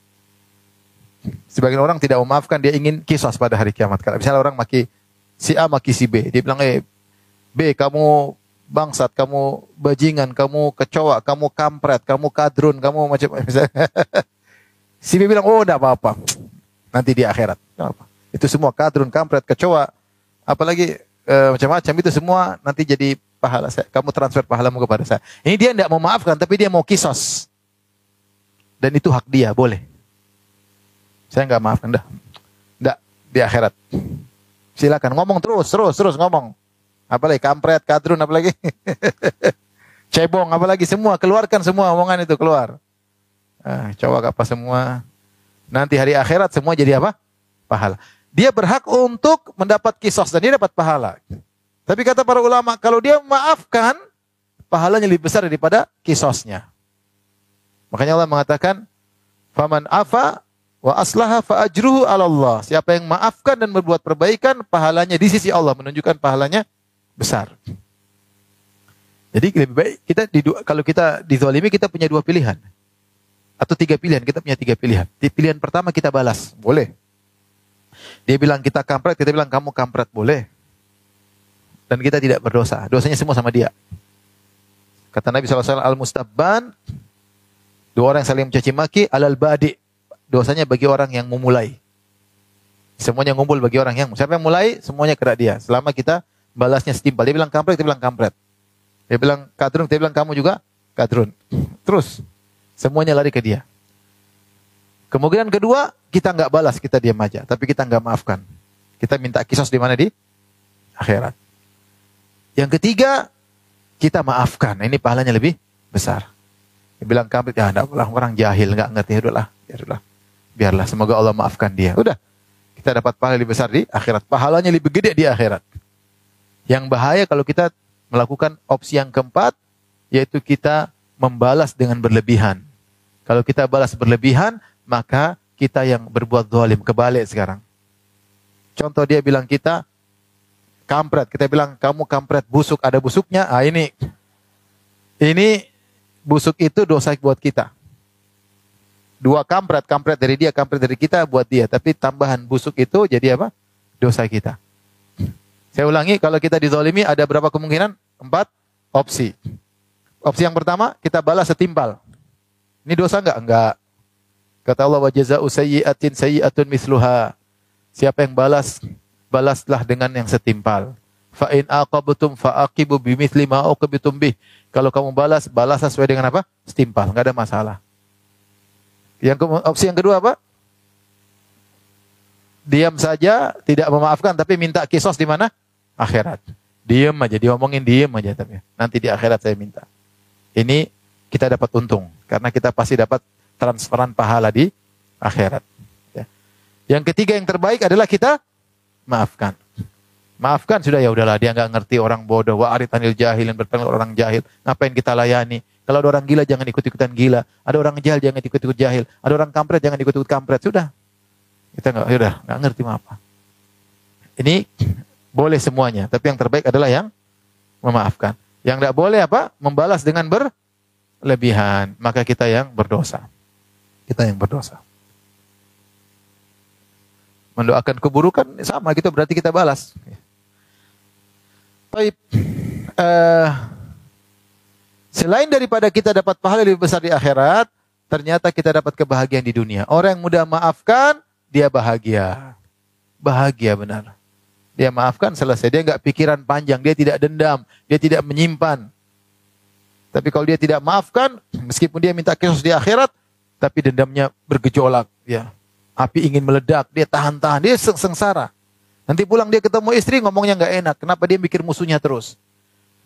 A: Sebagian orang tidak memaafkan, dia ingin kisos pada hari kiamat kelak. Misalnya orang maki si A maki si B, dia bilang, eh B kamu bangsat, kamu bajingan, kamu kecoa, kamu kampret, kamu kadrun, kamu macam macam. si B bilang, oh tidak apa-apa, nanti di akhirat. Apa. Itu semua kadrun, kampret, kecoa, apalagi e, macam-macam itu semua nanti jadi pahala saya. Kamu transfer pahalamu kepada saya. Ini dia tidak mau maafkan, tapi dia mau kisos. Dan itu hak dia, boleh. Saya nggak maafkan, dah. Enggak, di akhirat. Silakan ngomong terus, terus, terus ngomong. Apalagi kampret, kadrun, apalagi. Cebong, apalagi semua. Keluarkan semua omongan itu, keluar. Ah, coba apa semua. Nanti hari akhirat semua jadi apa? Pahala dia berhak untuk mendapat kisos dan dia dapat pahala. Tapi kata para ulama, kalau dia memaafkan, pahalanya lebih besar daripada kisosnya. Makanya Allah mengatakan, "Faman afa wa aslaha fa ajruhu Allah." Siapa yang maafkan dan berbuat perbaikan, pahalanya di sisi Allah, menunjukkan pahalanya besar. Jadi lebih baik kita di kalau kita dizalimi kita punya dua pilihan. Atau tiga pilihan, kita punya tiga pilihan. Di pilihan pertama kita balas, boleh. Dia bilang kita kampret, kita bilang kamu kampret, boleh. Dan kita tidak berdosa. Dosanya semua sama dia. Kata Nabi SAW, Al-Mustabban, dua orang yang saling mencaci maki, alal badi. Dosanya bagi orang yang memulai. Semuanya ngumpul bagi orang yang, siapa yang mulai, semuanya kena dia. Selama kita balasnya setimpal. Dia bilang kampret, kita bilang kampret. Dia bilang kadrun, kita bilang kamu juga kadrun. Terus, semuanya lari ke dia. Kemungkinan kedua, kita nggak balas, kita diam aja. Tapi kita nggak maafkan. Kita minta kisos di mana di akhirat. Yang ketiga, kita maafkan. Ini pahalanya lebih besar. Dia bilang kami, ya enggak orang jahil nggak ngerti, ya udahlah, biarlah. Semoga Allah maafkan dia. Udah, kita dapat pahala lebih besar di akhirat. Pahalanya lebih gede di akhirat. Yang bahaya kalau kita melakukan opsi yang keempat, yaitu kita membalas dengan berlebihan. Kalau kita balas berlebihan, maka kita yang berbuat zalim kebalik sekarang. Contoh dia bilang kita kampret, kita bilang kamu kampret busuk ada busuknya. Ah ini ini busuk itu dosa buat kita. Dua kampret, kampret dari dia, kampret dari kita buat dia. Tapi tambahan busuk itu jadi apa? Dosa kita. Saya ulangi, kalau kita dizolimi ada berapa kemungkinan? Empat opsi. Opsi yang pertama, kita balas setimpal. Ini dosa enggak? Enggak. Kata Allah wa jazaa'u sayyi'atin sayyi'atun misluha. Siapa yang balas, balaslah dengan yang setimpal. Fa in aqabtum fa aqibu bimithli ma uqibtum bih. Kalau kamu balas, balas sesuai dengan apa? Setimpal, enggak ada masalah. Yang opsi yang kedua apa? Diam saja, tidak memaafkan tapi minta kisos di mana? Akhirat. Diam aja, diomongin diam aja tapi nanti di akhirat saya minta. Ini kita dapat untung karena kita pasti dapat transferan pahala di akhirat. Ya. Yang ketiga yang terbaik adalah kita maafkan. Maafkan sudah ya udahlah dia nggak ngerti orang bodoh wa aritanil jahil yang berpengaruh orang jahil. Ngapain kita layani? Kalau ada orang gila jangan ikut-ikutan gila. Ada orang jahil jangan ikut-ikut jahil. Ada orang kampret jangan ikut-ikut kampret. Sudah. Kita nggak sudah nggak ngerti apa. Ini boleh semuanya, tapi yang terbaik adalah yang memaafkan. Yang tidak boleh apa? Membalas dengan berlebihan, maka kita yang berdosa kita yang berdosa. Mendoakan keburukan sama gitu berarti kita balas. Baik. Uh, selain daripada kita dapat pahala lebih besar di akhirat, ternyata kita dapat kebahagiaan di dunia. Orang yang mudah maafkan, dia bahagia. Bahagia benar. Dia maafkan selesai. Dia nggak pikiran panjang, dia tidak dendam, dia tidak menyimpan. Tapi kalau dia tidak maafkan, meskipun dia minta kisos di akhirat, tapi dendamnya bergejolak, ya. Api ingin meledak, dia tahan-tahan, dia sengsara. Nanti pulang dia ketemu istri ngomongnya nggak enak. Kenapa dia mikir musuhnya terus?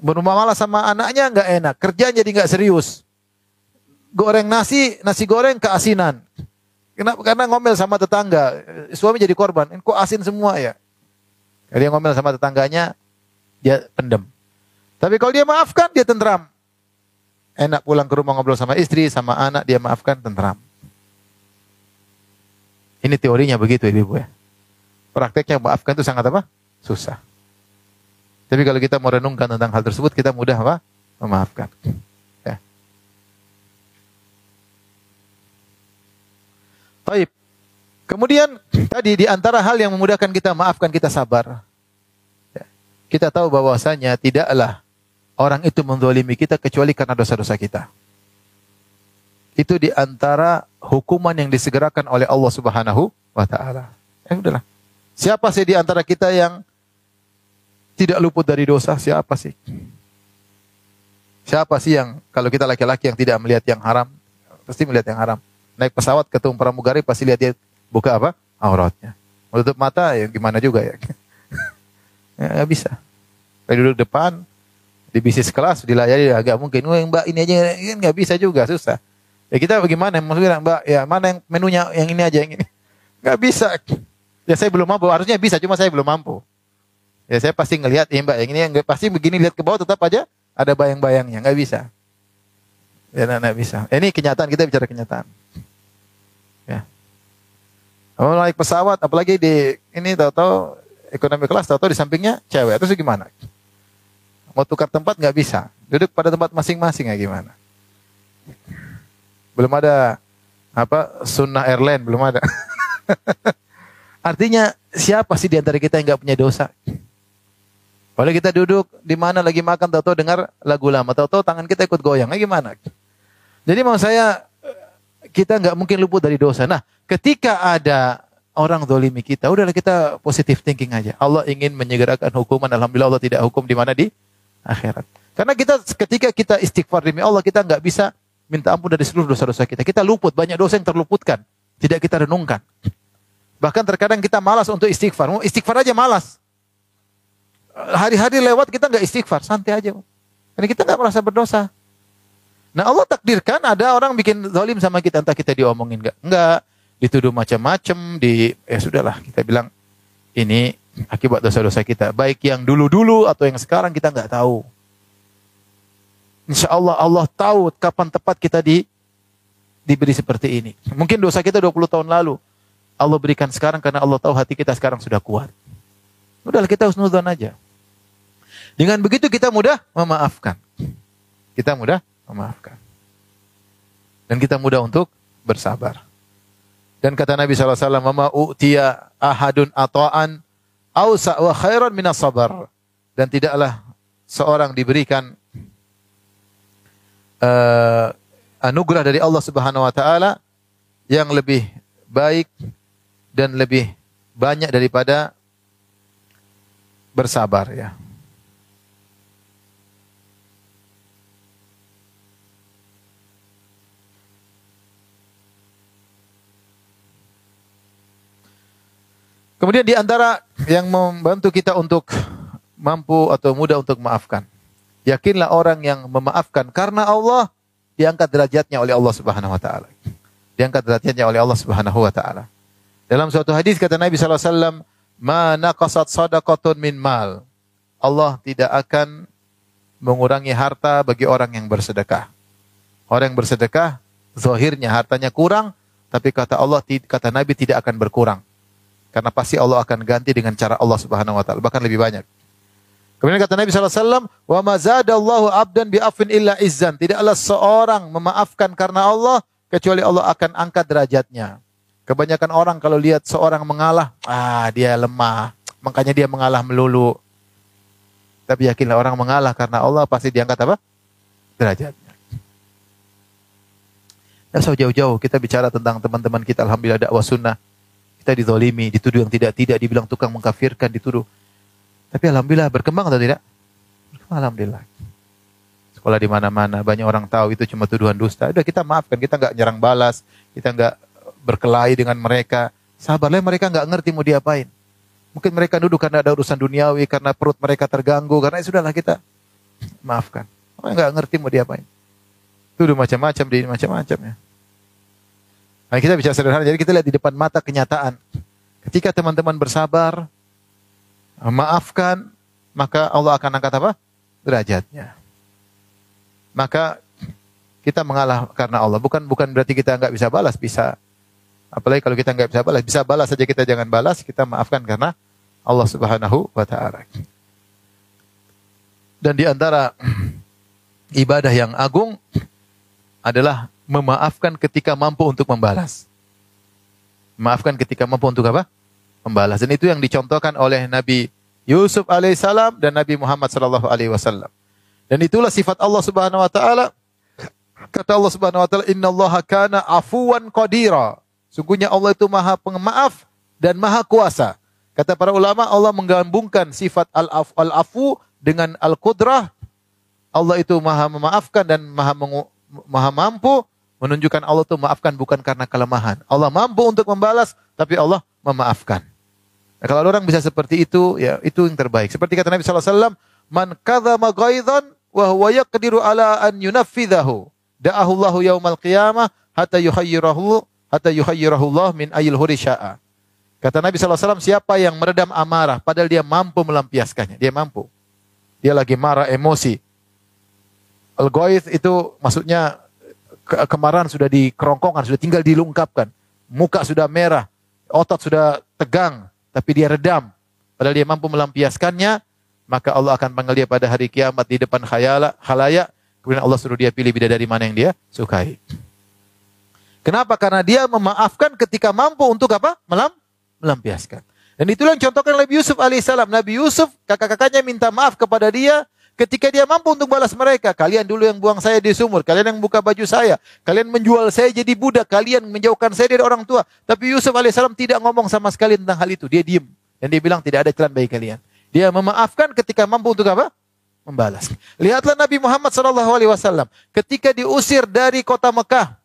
A: Berumah malah sama anaknya nggak enak, kerjaan jadi nggak serius. Goreng nasi, nasi goreng keasinan. Kenapa? Karena ngomel sama tetangga. Suami jadi korban. Kok asin semua ya? Dia ngomel sama tetangganya, dia pendem. Tapi kalau dia maafkan, dia tentram. Enak pulang ke rumah ngobrol sama istri, sama anak, dia maafkan, tentram. Ini teorinya begitu ibu ya. Prakteknya maafkan itu sangat apa? Susah. Tapi kalau kita mau renungkan tentang hal tersebut, kita mudah apa? Memaafkan. Ya. Taib. Kemudian tadi di antara hal yang memudahkan kita maafkan kita sabar. Ya. Kita tahu bahwasanya tidaklah orang itu mendolimi kita kecuali karena dosa-dosa kita. Itu di antara hukuman yang disegerakan oleh Allah Subhanahu wa taala. Ya. Siapa sih di antara kita yang tidak luput dari dosa? Siapa sih? Siapa sih yang kalau kita laki-laki yang tidak melihat yang haram, pasti melihat yang haram. Naik pesawat ketemu pramugari pasti lihat dia buka apa? Auratnya. Menutup mata ya gimana juga ya. ya bisa. Kalau duduk depan, di bisnis kelas dilayani agak mungkin. Wah, mbak ini aja kan nggak bisa juga, susah. Ya kita bagaimana? Maksudnya mbak, ya mana yang menunya yang ini aja yang ini. Nggak bisa. Ya saya belum mampu. Harusnya bisa, cuma saya belum mampu. Ya saya pasti ngelihat, ya mbak yang ini yang pasti begini lihat ke bawah tetap aja ada bayang-bayangnya, nggak bisa. Ya nggak bisa. Ini kenyataan kita bicara kenyataan. Ya. Kalau naik pesawat, apalagi di ini tahu-tahu ekonomi kelas, tahu-tahu di sampingnya cewek, terus gimana? Mau tukar tempat nggak bisa, duduk pada tempat masing-masing ya gimana? Belum ada apa sunnah airline belum ada. Artinya siapa sih di antara kita yang nggak punya dosa? Kalau kita duduk di mana lagi makan, tahu-tahu dengar lagu lama, tahu-tahu tangan kita ikut goyang, ya gimana? Jadi mau saya kita nggak mungkin luput dari dosa. Nah, ketika ada orang dolimi kita, udahlah kita positif thinking aja. Allah ingin menyegerakan hukuman. Alhamdulillah Allah tidak hukum di mana di akhirat. Karena kita ketika kita istighfar demi Allah, kita nggak bisa minta ampun dari seluruh dosa-dosa kita. Kita luput, banyak dosa yang terluputkan. Tidak kita renungkan. Bahkan terkadang kita malas untuk istighfar. Istighfar aja malas. Hari-hari lewat kita nggak istighfar, santai aja. Karena kita nggak merasa berdosa. Nah Allah takdirkan ada orang bikin zalim sama kita, entah kita diomongin nggak, nggak, dituduh macam-macam, di ya sudahlah kita bilang ini akibat dosa-dosa kita, baik yang dulu-dulu atau yang sekarang kita nggak tahu. Insya Allah Allah tahu kapan tepat kita di diberi seperti ini. Mungkin dosa kita 20 tahun lalu. Allah berikan sekarang karena Allah tahu hati kita sekarang sudah kuat. Udahlah kita husnudon aja. Dengan begitu kita mudah memaafkan. Kita mudah memaafkan. Dan kita mudah untuk bersabar. Dan kata Nabi SAW, Mama u'tiya ahadun ata'an awsa wa khairan minas sabar. Dan tidaklah seorang diberikan uh, anugerah dari Allah Subhanahu wa taala yang lebih baik dan lebih banyak daripada bersabar ya. Kemudian di antara yang membantu kita untuk mampu atau mudah untuk memaafkan. Yakinlah orang yang memaafkan karena Allah diangkat derajatnya oleh Allah Subhanahu wa taala. Diangkat derajatnya oleh Allah Subhanahu wa taala. Dalam suatu hadis kata Nabi sallallahu alaihi wasallam, "Ma naqasat sadaqatun min mal." Allah tidak akan mengurangi harta bagi orang yang bersedekah. Orang yang bersedekah zahirnya hartanya kurang, tapi kata Allah kata Nabi tidak akan berkurang. Karena pasti Allah akan ganti dengan cara Allah Subhanahu wa taala, bahkan lebih banyak. Kemudian kata Nabi SAW, Wa mazadallahu abdan bi'afin illa izzan. Tidaklah seorang memaafkan karena Allah, kecuali Allah akan angkat derajatnya. Kebanyakan orang kalau lihat seorang mengalah, ah dia lemah. Makanya dia mengalah melulu. Tapi yakinlah orang mengalah karena Allah pasti diangkat apa? Derajatnya. Ya so jauh-jauh kita bicara tentang teman-teman kita Alhamdulillah dakwah sunnah kita dizolimi, dituduh yang tidak-tidak, dibilang tukang mengkafirkan, dituduh. Tapi alhamdulillah berkembang atau tidak? Berkembang alhamdulillah. Sekolah di mana-mana, banyak orang tahu itu cuma tuduhan dusta. Udah kita maafkan, kita nggak nyerang balas, kita nggak berkelahi dengan mereka. Sabarlah mereka nggak ngerti mau diapain. Mungkin mereka duduk karena ada urusan duniawi, karena perut mereka terganggu, karena ya sudahlah kita maafkan. Orang nggak ngerti mau diapain. Itu udah macam-macam di macam-macam ya. Nah, kita bicara sederhana, jadi kita lihat di depan mata kenyataan. Ketika teman-teman bersabar, maafkan, maka Allah akan angkat apa? Derajatnya. Maka kita mengalah karena Allah. Bukan bukan berarti kita nggak bisa balas, bisa. Apalagi kalau kita nggak bisa balas, bisa balas saja kita jangan balas, kita maafkan karena Allah Subhanahu wa taala. Dan di antara ibadah yang agung adalah memaafkan ketika mampu untuk membalas. Maafkan ketika mampu untuk apa? Membalas. Dan itu yang dicontohkan oleh Nabi Yusuf alaihissalam dan Nabi Muhammad sallallahu alaihi wasallam. Dan itulah sifat Allah Subhanahu wa taala. Kata Allah Subhanahu wa taala, "Innallaha kana afuwan qadira." Sungguhnya Allah itu Maha Pemaaf dan Maha Kuasa. Kata para ulama, Allah menggabungkan sifat al-afu dengan al-qudrah. Allah itu Maha memaafkan dan Maha Maha mampu menunjukkan Allah itu maafkan bukan karena kelemahan. Allah mampu untuk membalas, tapi Allah memaafkan. Nah, kalau orang bisa seperti itu, ya itu yang terbaik. Seperti kata Nabi SAW, Man kadzama ghaidhan wa huwa yaqdiru ala an yunaffidahu. Da'ahu Allahu yaumal qiyamah hatta yuhayyirahu hatta yuhayyirahu Allah min ayil hurisya'a. Kata Nabi SAW, siapa yang meredam amarah, padahal dia mampu melampiaskannya. Dia mampu. Dia lagi marah, emosi. al itu maksudnya ke kemarahan sudah dikerongkongan, sudah tinggal dilungkapkan. Muka sudah merah, otot sudah tegang, tapi dia redam. Padahal dia mampu melampiaskannya, maka Allah akan panggil dia pada hari kiamat di depan khayala, khalayak. Kemudian Allah suruh dia pilih bidadari mana yang dia sukai. Kenapa? Karena dia memaafkan ketika mampu untuk apa? Melam melampiaskan. Dan itulah yang contohkan Nabi Yusuf alaihissalam. Nabi Yusuf, kakak-kakaknya minta maaf kepada dia ketika dia mampu untuk balas mereka. Kalian dulu yang buang saya di sumur, kalian yang buka baju saya, kalian menjual saya jadi budak, kalian menjauhkan saya dari orang tua. Tapi Yusuf alaihissalam tidak ngomong sama sekali tentang hal itu. Dia diam dan dia bilang tidak ada jalan bagi kalian. Dia memaafkan ketika mampu untuk apa? Membalas. Lihatlah Nabi Muhammad SAW ketika diusir dari kota Mekah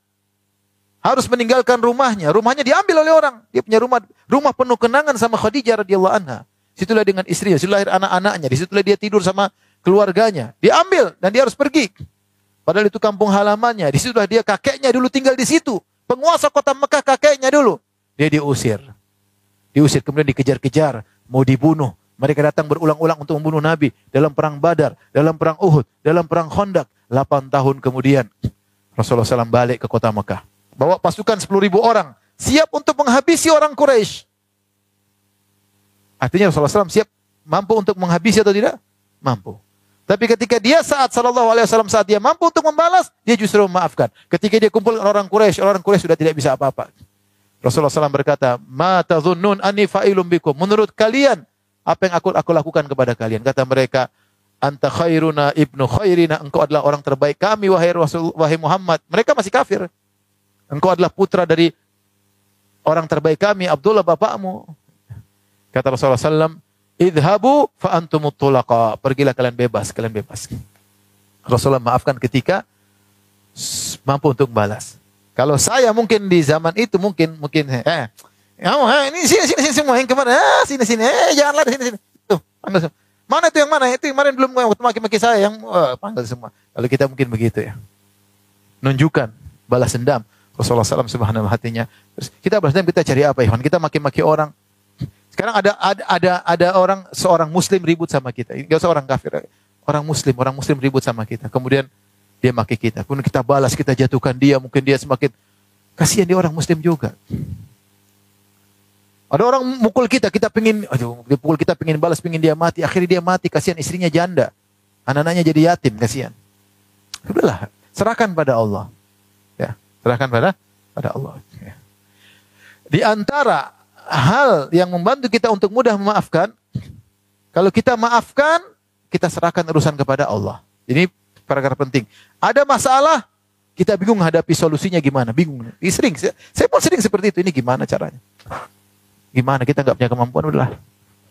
A: harus meninggalkan rumahnya. Rumahnya diambil oleh orang. Dia punya rumah rumah penuh kenangan sama Khadijah radhiyallahu anha. Situlah dengan istrinya, situlah lahir anak-anaknya, di situlah dia tidur sama keluarganya. Diambil dan dia harus pergi. Padahal itu kampung halamannya. Di situlah dia kakeknya dulu tinggal di situ. Penguasa kota Mekah kakeknya dulu. Dia diusir. Diusir kemudian dikejar-kejar, mau dibunuh. Mereka datang berulang-ulang untuk membunuh Nabi dalam perang Badar, dalam perang Uhud, dalam perang Khandaq. 8 tahun kemudian Rasulullah SAW balik ke kota Mekah bawa pasukan 10 ribu orang, siap untuk menghabisi orang Quraisy. Artinya Rasulullah SAW siap mampu untuk menghabisi atau tidak? Mampu. Tapi ketika dia saat Sallallahu Alaihi Wasallam saat dia mampu untuk membalas, dia justru memaafkan. Ketika dia kumpul orang Quraisy, orang Quraisy sudah tidak bisa apa-apa. Rasulullah SAW berkata, Ma tazunnun ani fa'ilum bikum. Menurut kalian, apa yang aku, aku lakukan kepada kalian? Kata mereka, Anta khairuna ibnu khairina. Engkau adalah orang terbaik kami, wahai Rasul, wahai Muhammad. Mereka masih kafir. Engkau adalah putra dari orang terbaik kami, Abdullah bapakmu. Kata Rasulullah SAW, Idhabu fa antumut. Pergilah kalian bebas, kalian bebas. Rasulullah maafkan ketika mampu untuk balas. Kalau saya mungkin di zaman itu mungkin mungkin eh kamu eh, ini sini sini sini semua yang ke mana eh, sini sini eh janganlah sini sini tuh panggil semua. Mana itu yang mana itu yang kemarin belum maki-maki saya yang oh, panggil semua. Kalau kita mungkin begitu ya. Nunjukkan balas dendam. Rasulullah SAW subhanahu hatinya. Terus kita balas kita cari apa Ikhwan? Kita maki-maki orang. Sekarang ada, ada ada ada orang seorang muslim ribut sama kita. Enggak usah orang kafir. Orang muslim, orang muslim ribut sama kita. Kemudian dia maki kita. Kemudian kita balas, kita jatuhkan dia, mungkin dia semakin kasihan dia orang muslim juga. Ada orang mukul kita, kita pengin, aduh, dia kita pengin balas, pengin dia mati. Akhirnya dia mati, kasihan istrinya janda. Anak-anaknya jadi yatim, kasihan. Udahlah, serahkan pada Allah. Serahkan pada pada Allah. Ya. Di antara hal yang membantu kita untuk mudah memaafkan, kalau kita maafkan, kita serahkan urusan kepada Allah. Ini paragraf penting. Ada masalah, kita bingung hadapi solusinya gimana, bingung. Ini sering, saya, saya pun sering seperti itu. Ini gimana caranya? Gimana kita nggak punya kemampuan, udahlah,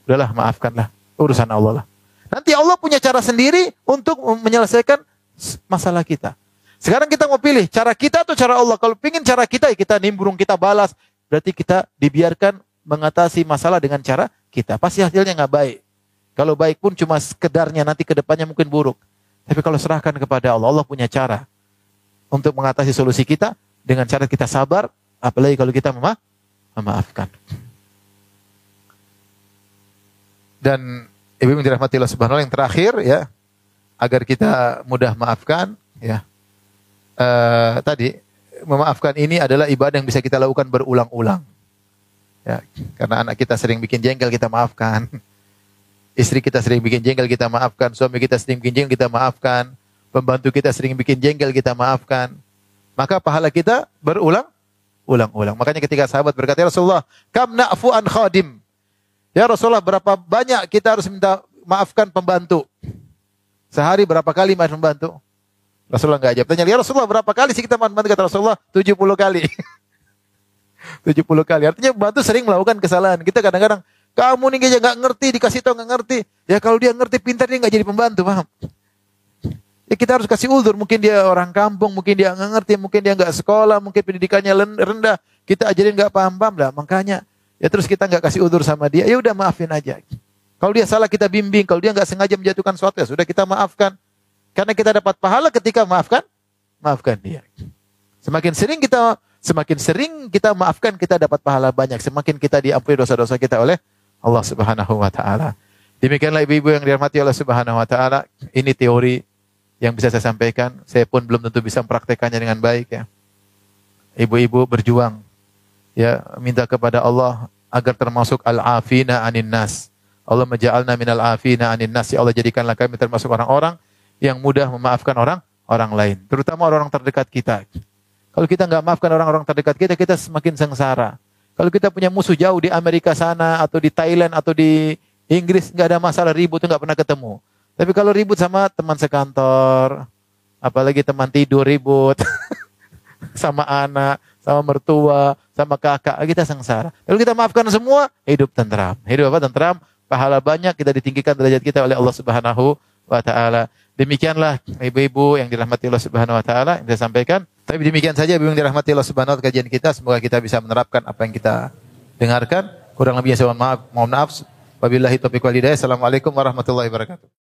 A: udahlah maafkanlah urusan Allah lah. Nanti Allah punya cara sendiri untuk menyelesaikan masalah kita. Sekarang kita mau pilih cara kita atau cara Allah. Kalau pingin cara kita, ya kita nimbrung, kita balas. Berarti kita dibiarkan mengatasi masalah dengan cara kita. Pasti hasilnya nggak baik. Kalau baik pun cuma sekedarnya, nanti ke depannya mungkin buruk. Tapi kalau serahkan kepada Allah, Allah punya cara untuk mengatasi solusi kita dengan cara kita sabar, apalagi kalau kita mema memaafkan. Dan ibu yang dirahmati Allah Subhanahu yang terakhir ya, agar kita mudah maafkan ya. Uh, tadi memaafkan ini adalah ibadah yang bisa kita lakukan berulang-ulang. Ya, karena anak kita sering bikin jengkel kita maafkan. Istri kita sering bikin jengkel kita maafkan, suami kita sering bikin jengkel kita maafkan, pembantu kita sering bikin jengkel kita maafkan. Maka pahala kita berulang ulang-ulang. Makanya ketika sahabat berkata, "Ya Rasulullah, kam na'fu an khadim?" Ya Rasulullah, berapa banyak kita harus minta maafkan pembantu? Sehari berapa kali maaf pembantu? Rasulullah enggak jawab. Tanya, "Ya Rasulullah, berapa kali sih kita maaf pembantu?" Kata Rasulullah, 70 kali. 70 kali. Artinya pembantu sering melakukan kesalahan. Kita kadang-kadang kamu nih aja nggak ngerti, dikasih tahu nggak ngerti. Ya kalau dia ngerti pintar dia nggak jadi pembantu, paham? Ya kita harus kasih ulur. Mungkin dia orang kampung, mungkin dia nggak ngerti, mungkin dia nggak sekolah, mungkin pendidikannya rendah. Kita ajarin nggak paham-paham lah. Makanya ya terus kita nggak kasih ulur sama dia. Ya udah maafin aja. Kalau dia salah kita bimbing. Kalau dia nggak sengaja menjatuhkan sesuatu ya sudah kita maafkan. Karena kita dapat pahala ketika maafkan, maafkan dia. Semakin sering kita semakin sering kita maafkan kita dapat pahala banyak. Semakin kita diampuni dosa-dosa kita oleh Allah Subhanahu wa taala. Demikianlah ibu-ibu yang dirahmati Allah Subhanahu wa taala. Ini teori yang bisa saya sampaikan. Saya pun belum tentu bisa mempraktekannya dengan baik ya. Ibu-ibu berjuang ya minta kepada Allah agar termasuk al-afina anin nas. Allah menja'alna minal afina anin nas. Ya Allah jadikanlah kami termasuk orang-orang yang mudah memaafkan orang orang lain, terutama orang-orang terdekat kita. Kalau kita nggak maafkan orang-orang terdekat kita, kita semakin sengsara. Kalau kita punya musuh jauh di Amerika sana atau di Thailand atau di Inggris nggak ada masalah ribut nggak pernah ketemu. Tapi kalau ribut sama teman sekantor, apalagi teman tidur ribut, sama anak, sama mertua, sama kakak, kita sengsara. Kalau kita maafkan semua, hidup tentram. Hidup apa? Tentram, pahala banyak kita ditinggikan derajat kita oleh Allah Subhanahu wa taala. Demikianlah ibu-ibu yang dirahmati Allah Subhanahu wa taala yang saya sampaikan. Tapi demikian saja ibu yang dirahmati Allah Subhanahu wa taala kajian kita. Semoga kita bisa menerapkan apa yang kita dengarkan. Kurang lebihnya saya mohon maaf. Mohon maaf. Wabillahi taufiq wal hidayah. Assalamualaikum warahmatullahi wabarakatuh.